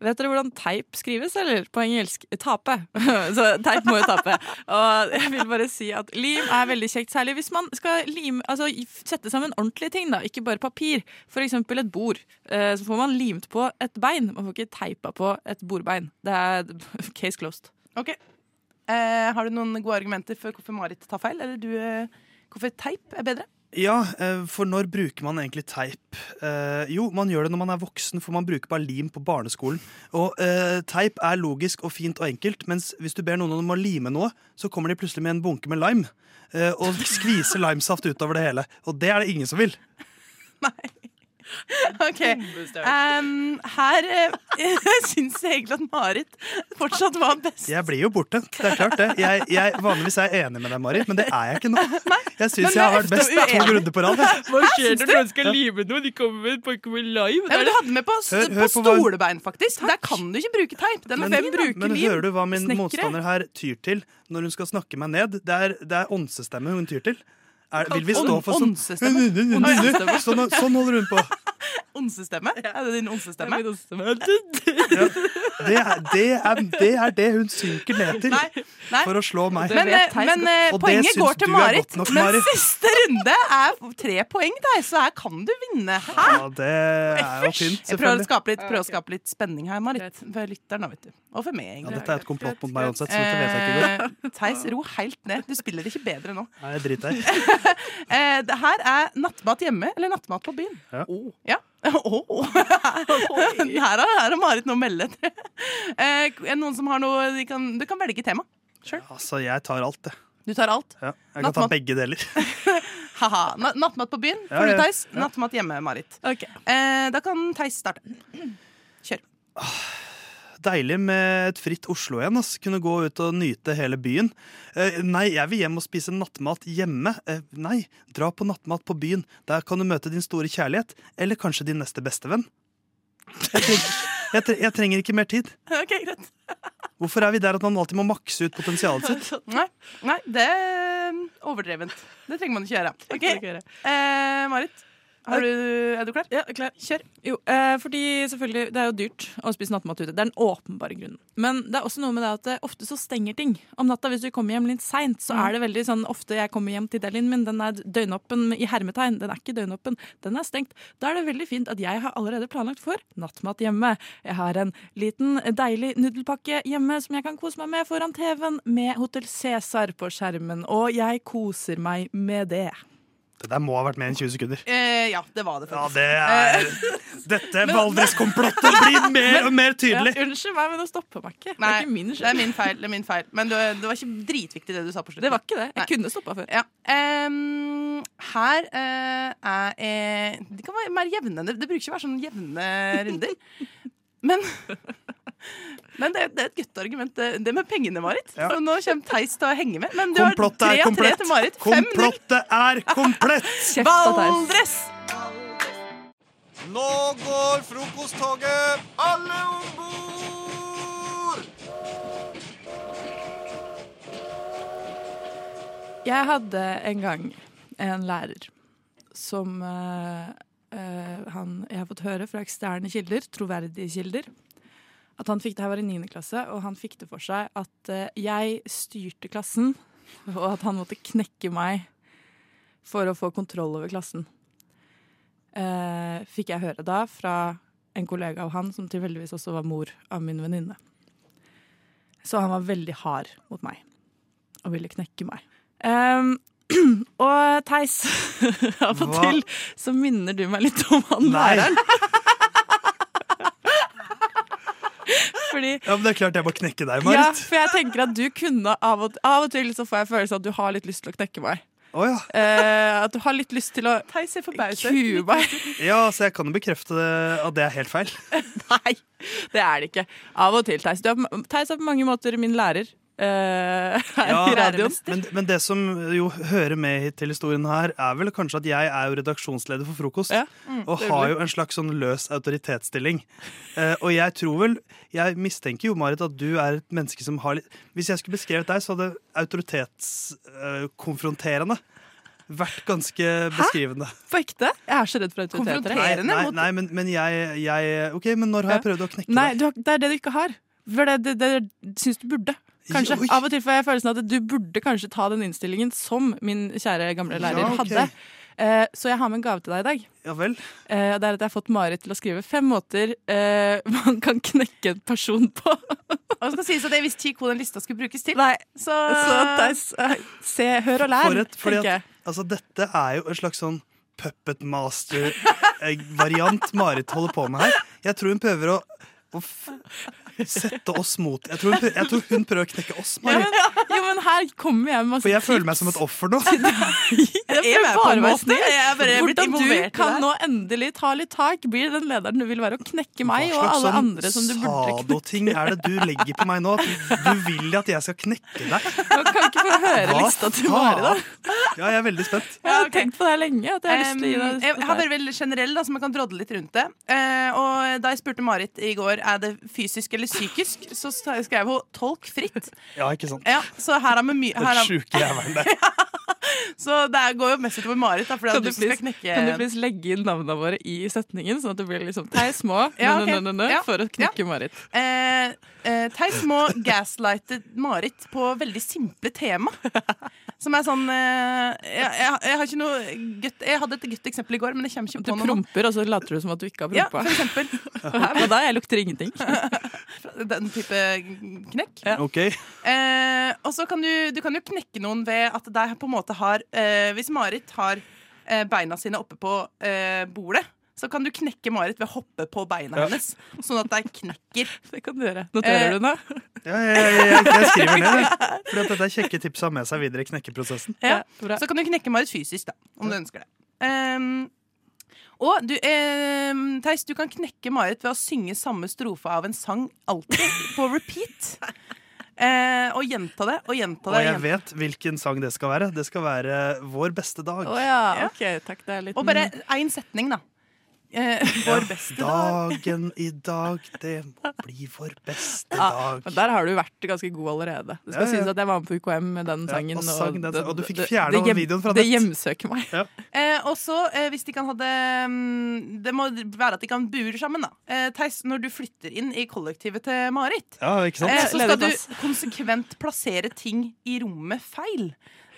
Vet dere hvordan teip skrives, eller? På engelsk tape. Så teip må jo tape. Og jeg vil bare si at lim er veldig kjekt, særlig hvis man skal lime, altså, sette sammen ordentlige ting, da, ikke bare papir. For eksempel et bord. Eh, Så får man limt på et bein. Man får ikke teipa på et bordbein. Det er case closed. Ok. Eh, har du noen gode argumenter for hvorfor Marit tar feil? Eller du, eh, hvorfor teip er bedre? Ja, eh, for når bruker man egentlig teip? Eh, jo, man gjør det når man er voksen, for man bruker bare lim på barneskolen. Og eh, teip er logisk og fint og enkelt, mens hvis du ber noen om å lime noe, så kommer de plutselig med en bunke med lime. eh, og skviser limesaft utover det hele. Og det er det ingen som vil. Ok. Um, her uh, syns jeg egentlig at Marit fortsatt var best. Jeg blir jo borte. Det er klart det. Jeg, jeg, vanligvis er jeg enig med deg, Marit, men det er jeg ikke nå. Jeg syns jeg har vært best uenig. to runder på rad. Hva skjer når noen skal lime noe? De kommer med Pokémon Live. Ja, men du hadde med på, Hør- hør på stolebein, faktisk. Der kan du ikke bruke teip. Den er Men, fin, da. men hører du hva min Snekkere. motstander her tyr til når hun skal snakke meg ned? Det er, det er ånsestemme hun tyr til. Er, vil vi stå for sånn? Ånsestemme. sånn, sånn holder hun på. Onsestemme? Er det din onsestemme? Det er det, er, det er det hun synker ned til Nei. for å slå meg. Men, eh, men eh, poenget går til Marit. nok, Men Marit. siste runde er tre poeng der, så her kan du vinne. Hæ? Ja, det er jo fint, Jeg prøver å skape litt, prøver å skape litt spenning her, Marit. For lytteren, vet du. Og for meg, Ja, dette er et komplott mot meg uansett, så dette vet jeg ikke. Eh, Theis, ro helt ned. Du spiller ikke bedre nå. Nei, jeg driter det her er nattmat hjemme eller nattmat på byen. Ja. Ja. Åh. her, har, Marit noe å melde. Eh, noen som har noe de kan, Du kan velge tema. Sjøl. Altså, jeg tar alt, jeg. Du tar alt. Ja, jeg kan ta begge deler. Haha. Na nattmat på byen Ja, får du. Theis. Nattmat hjemme, Marit. Eh, da kan Theis starte. Kjør. Deilig med et fritt Oslo igjen. Ass. Kunne gå ut og nyte hele byen. Eh, nei, jeg vil hjem og spise nattmat hjemme. Eh, nei, dra på nattmat på byen. Der kan du møte din store kjærlighet. Eller kanskje din neste bestevenn. Jeg trenger, jeg, trenger, jeg trenger ikke mer tid. Ok, greit. Hvorfor er vi der at man alltid må makse ut potensialet sitt? Nei, nei, det er overdrevent. Det trenger man ikke gjøre. Ok, eh, Marit, du, er du klar? Ja, klar. Kjør. Jo, eh, fordi selvfølgelig, det er jo dyrt å spise nattmat ute. Det er den åpenbare grunnen. Men det er også noe med det at det ofte så stenger ting. Om natta hvis du kommer hjem litt seint, så Mm. er det veldig sånn ofte jeg kommer hjem til delen min, den er døgnåpen i hermetegn. Den er ikke døgnåpen, den er stengt. Da er det veldig fint at jeg har allerede planlagt for nattmat hjemme. Jeg har en liten deilig nudelpakke hjemme som jeg kan kose meg med foran TV-en, med Hotell Cæsar på skjermen, og jeg koser meg med det. Det der må ha vært mer enn 20 sekunder. Eh, ja, det var det Ja, det er Dette Valdres-komplottet blir mer og mer tydelig. Ja, unnskyld meg, men det stopper meg ikke. Nei, det er ikke min det er min feil. Det er min feil. Men det, det var ikke dritviktig det du sa på slutten. Det var ikke det. Jeg kunne stoppa før. Ja. Um, her uh, er eh, Det kan være mer jevne. Det, det bruker ikke å være sånn jevne runder. Men, men det, det er et gutteargument, argument, det, det med pengene, Marit. Ja. Så nå kommer Theis til å henge med. Men du har Komplottet tre er av tre komplett. til Marit. Komplottet er komplett! Valdres! Nå går frokosttoget! Alle om bord! Jeg hadde en gang en lærer som uh, uh, han, Jeg har fått høre fra eksterne kilder, troverdige kilder, at han fikk det her var i 9. klasse, og han fikk det for seg at eh, jeg styrte klassen, og at han måtte knekke meg for å få kontroll over klassen. Eh, fikk jeg høre da fra en kollega av han, som tilfeldigvis også var mor av min venninne. Så han var veldig hard mot meg og ville knekke meg. Ehm, og Theis, av og til så minner du meg litt om han læreren. Fordi Ja, men Det er klart jeg må knekke deg, Marit. ja, for jeg tenker at du kunne av og, av og til så får jeg følelsen at du har litt lyst til å knekke meg. Oh, ja. Eh, at du har litt lyst til å kue meg. ja, så jeg kan jo bekrefte at det er helt feil. Nei, det er det ikke. Av og til, Theis. Du Theis er på mange måter min lærer eh, her Ja, i radioen. men, men det som jo hører med til historien her, er vel kanskje at jeg er jo redaksjonsleder for Frokost. Mm, og har jo en slags sånn løs autoritetsstilling. Uh, og jeg tror vel Jeg mistenker jo, Marit, at du er et menneske som har litt Hvis jeg skulle beskrevet deg, så hadde autoritetskonfronterende vært ganske beskrivende. Hæ? På ekte? Jeg er så redd for autoriteter. Nei, nei, nei men, men jeg, jeg Ok, men når har jeg prøvd å knekke Nei, deg? Nei, har, det er det du ikke har. For det, det, det syns du burde. Kanskje. Oi. Av og til får jeg følelsen av at du burde kanskje ta den innstillingen som min kjære gamle lærer Ja, okay. hadde. Eh, så jeg har med en gave til deg i dag. Ja vel? Eh, det er at jeg har fått Marit til å skrive fem måter eh, man kan knekke en person på. Og det skal sies at jeg visste ikke hvor den lista skulle brukes til. Nei, Så, Så eh, se, hør og lær, For et, fordi at, altså, dette er jo en slags sånn puppet master-variant Marit holder på med her. Jeg tror hun prøver å, sette oss mot jeg tror, hun prøver, jeg tror hun prøver å knekke oss, Ja, men, jo, men her kommer jeg med masse For jeg føler meg som et offer nå. Jeg er med. Jeg er bare blitt Hvordan du kan nå endelig ta litt tak, blir den lederen du vil være, og knekke meg og alle andre som du sånn burde knekke. sadoting er det du legger på meg nå? Du, du vil at jeg skal knekke deg? Man kan ikke få høre Hva lista til Mari, da. Ja, jeg er veldig spent. Jeg har tenkt på det lenge. At jeg har lyst til å gi deg jeg har vært veldig generell, da, så man kan drodle litt rundt det. Eh, og da jeg spurte Marit i går er det fysisk eller psykisk, så skrev hun 'tolk fritt'. Ja, ikke sant? Ja, så her er vi mye Den sjuke jævelen der. Så det går jo mest utover Marit, da, fordi Kan du, du skal please, knekke kan du please legge inn navnene våre i setningen, sånn at det blir liksom Theis må Ja, okay. Ja. for å knekke Marit. Eh, eh, Theis må gaslighte Marit på veldig simple tema. Som er sånn eh, jeg, jeg, jeg har ikke noe gutt, Jeg hadde et godt eksempel i går, men det kommer ikke på noe. Du promper, og så later du som at du ikke har Ja, for eksempel. Og da jeg lukter ingenting. Den type knekk. Ok. Eh, og så kan du, du kan jo knekke noen ved at deg på en måte har eh, Hvis Marit har eh, beina sine oppe på eh, bordet, så kan du knekke Marit ved å hoppe på beina Ja. hennes. Sånn at de knekker. Det kan du gjøre. Noterer Eh, du nå? Ja, jeg, jeg, jeg, jeg skriver ned For at dette er kjekke tips å ha med seg videre i knekkeprosessen. Ja. Så kan du knekke Marit fysisk, da, om du ønsker det. Ehm, og du, eh, Theis, du kan knekke Marit ved å synge samme strofe av en sang alltid, på repeat. Eh, og gjenta det og gjenta det. Og jeg vet hvilken sang det skal være. Det skal være Vår beste dag. Å ja, ok, takk. Det er litt Og bare én setning, da. Eh, vår beste dag. Dagen i dag, det må bli vår beste Ja, dag. men der har du vært ganske god allerede. Det skal Ja, ja. sies at jeg var med på UKM med den Ja, sangen. og sang den det- og du fikk fjerna videoen fra Det nett. hjemsøker meg. Eh, og så, eh, hvis de kan ha det mm, Det må være at de kan bure sammen, da. Eh, Theis, når du flytter inn i kollektivet til Marit, Ja, ikke sant? eh, så skal du konsekvent plassere ting i rommet feil.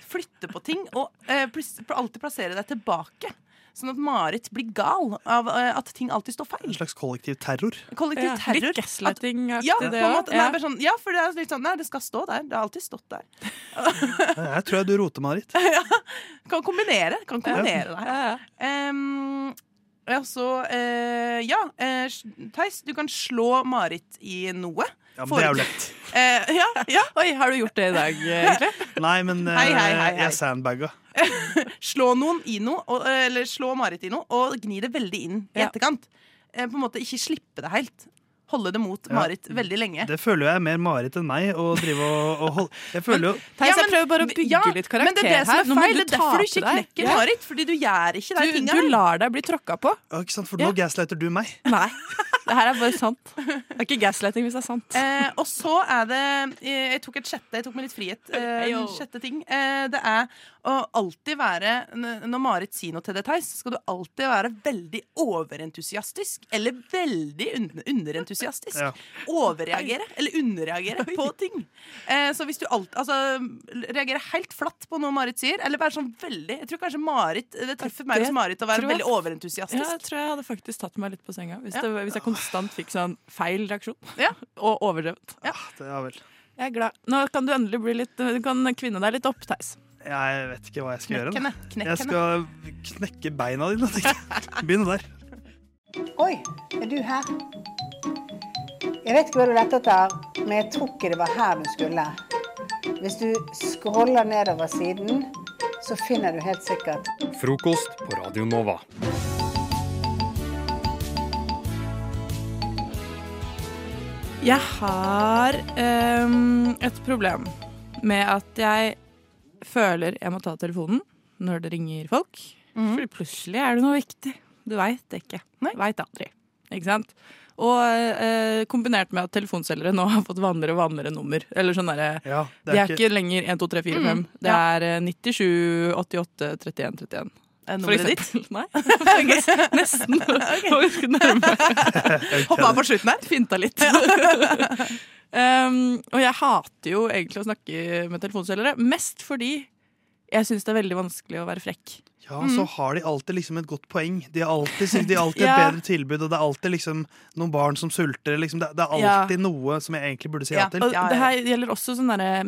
Flytte på ting, og eh, alltid plassere deg tilbake. Sånn at Marit blir gal av eh, at ting alltid står feil. En slags kollektiv terror. Kollektiv Ja, terror. litt gaslighting-aktig, ja, det Ja. sånn, ja, for det er litt sånn Nei, det skal stå der. Det har alltid stått der. Jeg tror jeg du roter, Marit. Kan kombinere. Kan kombinere det her. Um, ja, så uh, Ja, uh, Theis, du kan slå Marit i noe. Ja, men det er jo lett. Eh, ja, ja. Oi, har du gjort det i dag, egentlig? Nei, men eh, Hei, hei, hei, jeg sandbaga. Slå noen i noe, og, eh, eller slå Marit i noe, og gni det veldig inn i Ja. etterkant. Eh, på en måte ikke slippe det helt. Holde det mot Ja. Marit veldig lenge. Det føler jeg er mer Marit enn meg å drive og, og holde Jeg føler jo Theis, Ja, jeg prøver bare å bygge ja, litt Men det er karakter det som her. er feil. Det er derfor du ikke knekker deg. Marit. Fordi du gjør ikke de Du, tinga. du lar deg bli tråkka på. Ja, ikke sant? For nå gaslighter du meg. Nei. Det her er bare sant. Det er ikke gaslighting hvis det er sant. Eh, og så er det eh, Jeg tok et sjette, jeg tok meg litt frihet. Eh, en sjette ting. Eh, det er å alltid være Når Marit sier noe til deg, Theis, skal du alltid være veldig overentusiastisk. Eller veldig un underentusiastisk. Ja. Overreagere eller underreagere på ting. Eh, så hvis du alt, altså, reagerer helt flatt på noe Marit sier, eller være sånn veldig Jeg tror kanskje Marit Det treffer meg som hos Marit å være jeg- veldig overentusiastisk. Ja, jeg tror jeg hadde faktisk tatt meg litt på senga. Hvis, Ja. det, hvis jeg konstant fikk sånn feil reaksjon. Ja. Og overdrevet. Det er vel Jeg er glad. Nå kan du endelig bli litt Du kan kvinne deg litt opp, Theis. Jeg vet ikke hva jeg skal gjøre. Knekkene. Jeg skal knekke beina dine. Begynne der. Oi, er du her? Jeg vet ikke hva du lette etter, men jeg tror ikke det var her du skulle. Hvis du scroller nedover siden, så finner du helt sikkert Frokost på Radio Nova. Jeg har um, et problem med at jeg føler jeg må ta telefonen når det ringer folk. Fordi plutselig er det noe viktig. Du veit det ikke. Veit aldri. Ikke sant? Og eh, kombinert med at telefonselgere nå har fått vanligere og vanligere nummer. Eller sånn derre Ja, Det er ikke lenger 1, 2, 3, 4, 5. Mm, Det ja. er eh, 97, 88, 31, 31. Er nummeret ditt? Nei. Nesten. okay. Hoppa av på slutten her. Finta litt. um, og jeg hater jo egentlig å snakke med telefonselgere, mest fordi jeg syns det er veldig vanskelig å være frekk. Ja, så har de alltid liksom et godt poeng. De har alltid, de har alltid et bedre tilbud, og det er alltid liksom noen barn som sulter. Liksom. Det, det er Ja. alltid noe som jeg egentlig burde si ja, til. Og det her gjelder også sånne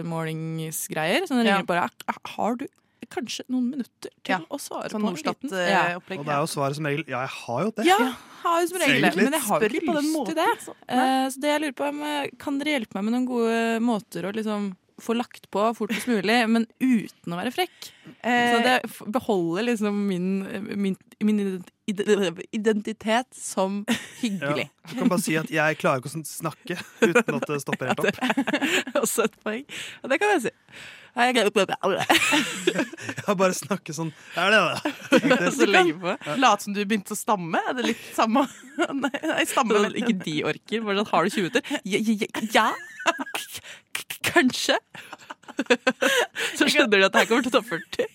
meningsmålingsgreier. Sånn Ja. ringer bare "Ah, Har du kanskje noen minutter til å svare sånn på en liten Norstat-opplegg. Og det er jo svaret som regel ja, jeg har jo det. Ja, jeg har jo som regel det. Men jeg har jo ikke lyst til det. så- Eh, Så det jeg lurer på er eh, Kan dere hjelpe meg med noen gode måter å liksom få lagt på fortest mulig, men uten å være frekk? Eh, Så det beholder liksom min, min, min identitet som hyggelig. Ja. Du kan bare si at jeg klarer ikke å snakke uten at det stopper helt opp. Også et poeng. Og det kan jeg si. Jeg Jeg bare snakker sånn Det er det, det. Så lenge på. Late som du begynte å stamme? Er det litt samme? Nei, jeg stammer Sånn ikke de orker. Bare sånn, har du 20 minutter? Ja, kanskje. Så skjønner du at det her kommer til å ta 40.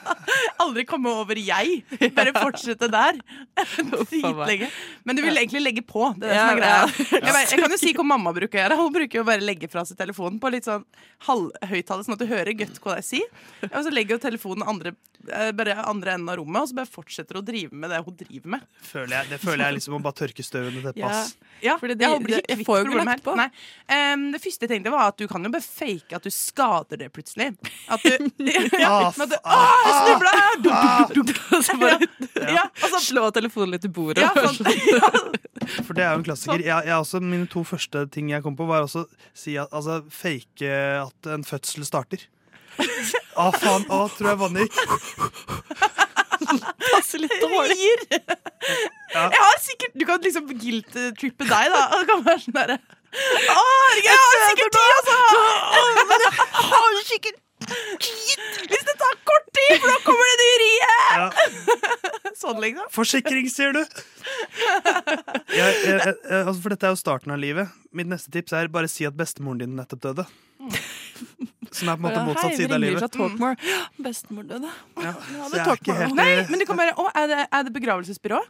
Aldri komme over jeg. Bare fortsette der. Dritlenge. Men du vil egentlig legge på. Det er det som er greia. Jeg, bare, jeg kan jo si hva mamma bruker å gjøre. Hun bruker jo bare å legge fra seg telefonen på litt sånn halvhøyttaler, sånn at du hører godt hva jeg sier. Og så legger hun telefonen andre, eh, bare andre enden av rommet, og så bare fortsetter hun å drive med det hun driver med. Føler jeg, det føler jeg liksom å bare tørke støv under teppet. Ja, Ja, Fordi ja, det- hun blir ikke jeg kvitt får jo ikke problemet lagt på. Nei. Um, det første jeg tenkte, var at du kan jo bare fake at du skader det plutselig. At du, ja, Ah, at du Å, jeg snubla! Ah. Ja, altså, slå telefonen litt i bordet. Ja, sånn. For det er jo en klassiker. Jeg, jeg også, mine to første ting jeg kom på, var også si at, altså, fake at en fødsel starter. Å, faen. Å, tror jeg vannet gikk. Passer litt dårlig. Ja. Jeg har sikkert Du kan liksom guilt-trippe deg, da. Det kan være sånn derre jeg har sikkert tid, altså! Men jeg har sikkert tid hvis det tar kort tid, for da kommer det dyriet! Sånn, liksom. Forsikring, sier du! Jeg, jeg, jeg, altså, for dette er jo starten av livet. Mitt neste tips er bare si at bestemoren din nettopp døde. Som er på en måte motsatt side av Hei, vi ringer livet. fra Bestemor døde. Ja, Ja, så jeg er ikke helt Nei, eh, men du kan bare Å, er det, er det begravelsesbyrå?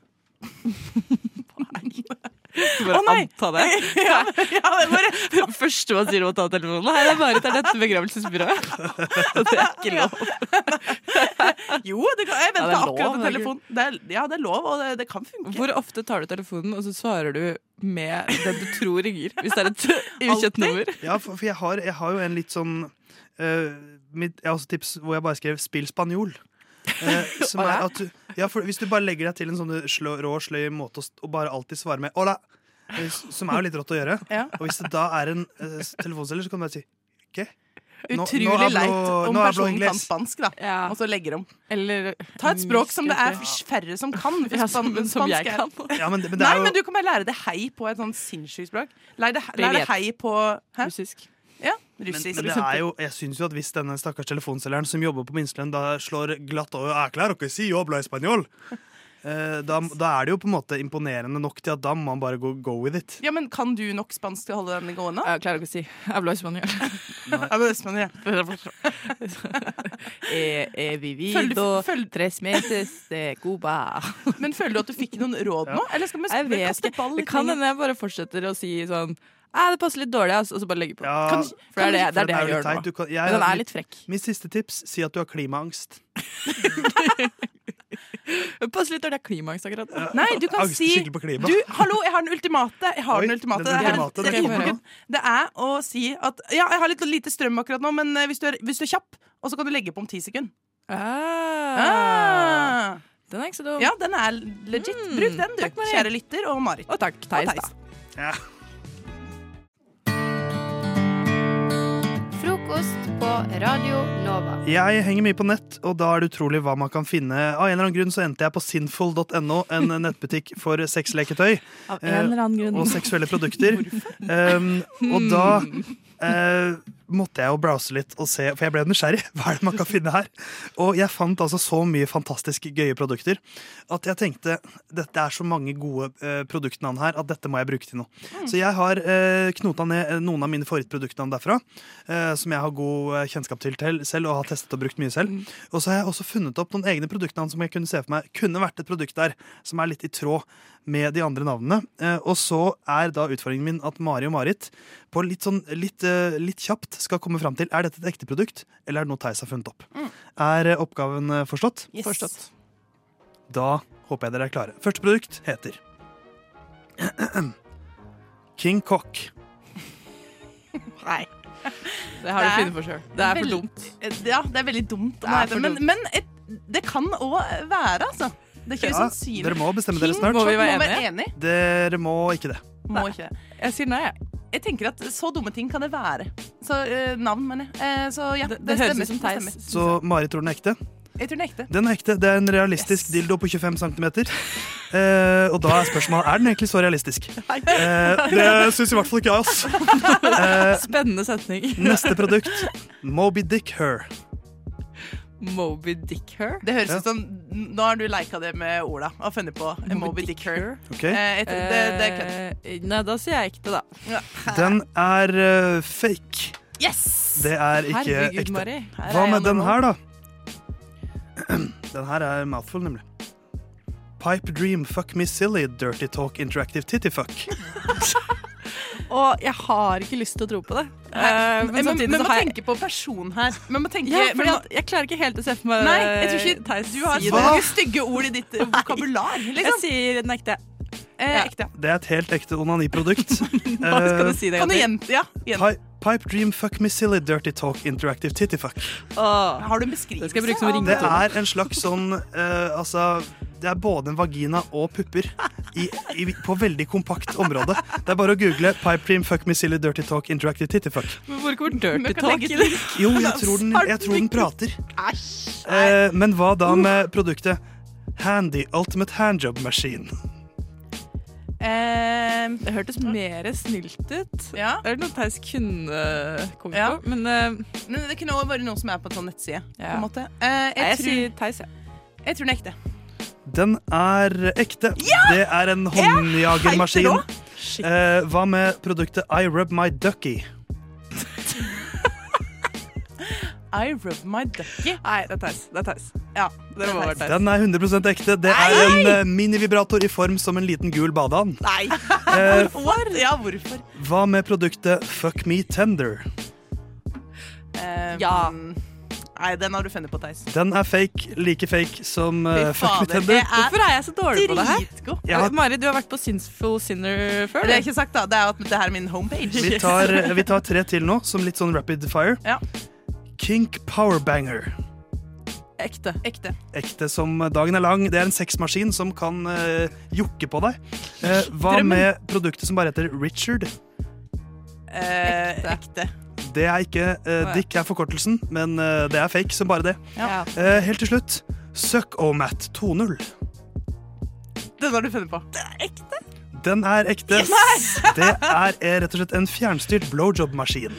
Bare oh, anta det. ja, ja, det bare første man sier om å ta telefonen, Nei, det er Marit, er dette begravelsesbyrået? Og det er ikke lov. Jo, det kan, jeg Ja, er lov, akkurat på er. Det er, ja, det er lov, og det, det kan funke. Hvor ofte tar du telefonen, og så svarer du med den du tror ringer? Hvis det er et ukjent nummer. Ja, for, for jeg, har, jeg har jo en litt sånn uh, mitt, Jeg har også tips hvor jeg bare skrev 'spill spanjol'. Eh, som er at du, ja, for Hvis du bare legger deg til en sånn slå, rå, sløy måte å og bare alltid svare med 'hola', eh, som er jo litt rått å gjøre, Ja. og hvis det da er en uh, telefonselger, så kan du bare si OK. Utrolig nå leit om personen kan spansk, da. Og så legger om. Eller Ta et språk som det er færre som kan. Ja, som- span- som jeg kan. Ja, men men det Nei, er jo- men du kan bare lære det hei på et sånn sinnssykt språk. Lær det, lær det hei på hæ? Russisk. Ja, russisk. men det er jo, jeg synes jo at hvis denne stakkars telefonselgeren som jobber på minstelønn, da slår glatt over «Ah, claro que si, yo hablo eh, da, da er det jo på en måte imponerende nok til at da må man bare go, go with it. Ja, men Kan du nok spansk til å holde den gående? Jeg klarer ikke å si. Hablo español. Ja, men Espanol, ja. Eh, eh, Følg- vivido følg- tres meses de Cuba. Men føler du at du fikk noen råd nå? Eller skal vi Jeg vet kaste ikke. ball Det kan hende jeg bare fortsetter å si sånn Æ, det passer litt dårlig, altså. og så bare legge på. Ja, Kan- for det er det, det, er det jeg gjør nå. Kan- jeg- Men den er litt frekk. Mitt siste tips, si at du har klimaangst. Det passer litt dårlig, jeg har klimaangst akkurat. Nei, du kan si. Du, hallo, jeg har den ultimate. Jeg har Oi, den ultimate. den Det, er, ultimate, det, det er det er å si at Ja, jeg har litt lite strøm akkurat nå, men eh, hvis du er, hvis du er kjapp, og så kan du legge på om ti sekunder. Ah. Den er ikke så dum. Ja, den er legit. Bruk den, du. takk, Marie. Kjære lytter og Marit. Og takk, Theis. Ja. Frokost på Radio Nova. Jeg henger mye på nett, og da er det utrolig hva man kan finne. Av en eller annen grunn så endte jeg på sinful.no, en nettbutikk for sexleketøy. Av en eller annen grunn. Eh, Og seksuelle produkter. Um, og da eh, måtte jeg jo browse litt og se, for jeg ble nysgjerrig. Hva er det man kan finne her? Og jeg fant altså så mye fantastisk gøye produkter at jeg tenkte dette er så mange gode eh, produktnavn her at dette må jeg bruke til noe. Mm. Så jeg har eh, knota ned eh, noen av mine favorittproduktnavn derfra, eh, som jeg har god eh, kjennskap til til selv og har testet og brukt mye selv. Og så har jeg også funnet opp noen egne produktnavn som jeg kunne se for meg kunne vært et produkt der som er litt i tråd med de andre navnene. Eh, og så er da utfordringen min at Mari og Marit på litt, sånn, litt, eh, litt kjapt skal komme fram til er dette et ekte produkt eller er det noe Theis har funnet opp. Mm. Er eh, oppgaven forstått? Yes. Forstått. Da håper jeg dere er klare. Første produkt heter King Cock. Nei. Det har du funnet på selv. Det er for dumt. Ja, det er veldig dumt. Det er for men men et, det kan òg være, altså. Det er ikke Ja, usannsynlig. dere må bestemme dere snart. Må vi være enig. Dere må ikke det. Må ikke det. Jeg sier nei, jeg. Jeg tenker at så dumme ting kan det være. Så eh, navn, mener jeg. Eh, så ja, det, det høres stemmer. ut som Theis. Så Mari tror den er ekte. Jeg tror den er ekte. Den er ekte. Det er en realistisk dildo på 25 cm. Eh, og da er spørsmålet er den egentlig så realistisk. Eh, det syns i hvert fall ikke jeg, altså. Eh, Spennende setning. neste produkt. Moby Dick Her. Moby Dick Her? Det høres Ja. ut som Nå har du leika det med Ola og funnet på Moby, Moby Dick Her. Okay. Eh, jeg det, det er kødd. Eh, Nei, da sier jeg ekte, da. Den er uh, fake. Yes! Det er ikke Herregud, ekte. Mari. Her Hva med den her, da? Den her er mouthful, nemlig. Pipe Dream Fuck Me Silly Dirty Talk Interactive Titty Fuck. Og jeg har ikke lyst til å tro på det. Nei, Eh, men, men, samtidig men så må har jeg- tenke på person her. Men må tenke, Ja, fordi at jeg klarer ikke helt å se for meg Nei, jeg tror ikke Theis Du har så mange stygge ord i ditt vokabular. vokabular. Jeg Liksom. sier den ekte. Eh, ekte. Det er et helt ekte onaniprodukt. Hva skal du si det? Kan du gjenta? Ja, gjenta. Pi Pipe Dream Fuck Me Silly Dirty Talk Interactive Titty Fuck. Har du en beskrivelse? Det er en slags sånn uh, Altså, det er både en vagina og pupper i, i, på veldig kompakt område. Det er bare å google Pipe Dream Fuck Me Silly Dirty Talk Interactive Titty Fuck. Men hvor går dirty talk? Jo, jeg tror den, jeg tror den prater. Æsj. Eh, men hva da med produktet Handy Ultimate Handjob Machine? Eh, Det hørtes mer snilt ut. Ja. Det er noe Theis kunne kommet Ja. på, men eh, Men det kunne også vært noe som er på en sånn nettside. På Ja. en måte. Eh, jeg, jeg tror, sier Theis, jeg. jeg tror den er ekte. Den er ekte. Det er en håndjagermaskin. Eh, hva med produktet I Rub My Ducky? I rub my ducky. Nei, det er Theis. Det er Theis. Ja, Det må være teis. Den er 100% ekte. Det er en eh, minivibrator i form som en liten gul badeand. Nei. Eh, Hvorfor? Ja, hvorfor? hva med produktet Fuck Me Tender? Eh, Ja. Nei, den har du funnet på, Theis. Den er fake, like fake som eh, Fy Fuck Me fader, Tender. det er Hvorfor er jeg så dårlig på det her? dritgod. Jeg har- Mari, du har vært på Sinful Sinner før? Det har jeg ikke sagt, da. Det er at det her er min homepage. Vi tar, eh, vi tar tre til nå, som litt sånn rapid fire. Ja. Kink Powerbanger. Ekte. Ekte. Ekte som dagen er lang. Det er en sexmaskin som kan uh, jokke på deg. Uh, hva Drømmen. med produktet som bare heter Richard? Eh, ekte. Det er ikke uh, Dick er forkortelsen, men uh, det er fake som bare det. Ja. Uh, helt til slutt Suck-O-Mat 2.0. Den har du funnet på. Den er ekte. Det er eh, rett og slett en fjernstyrt blowjob-maskin.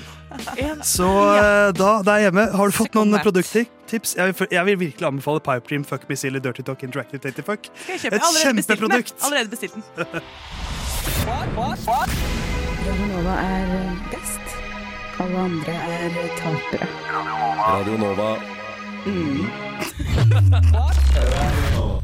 Så eh, da, der hjemme, har du fått noen produkttips? Jeg vil, jeg vil virkelig anbefale Pipe Dream Fuck Me Silly Dirty Talk Interactive Tatty Fuck. Et kjempeprodukt. Allerede bestilt den. Radio Nova er best. Alle andre er tapere. Radio Nova. Mm.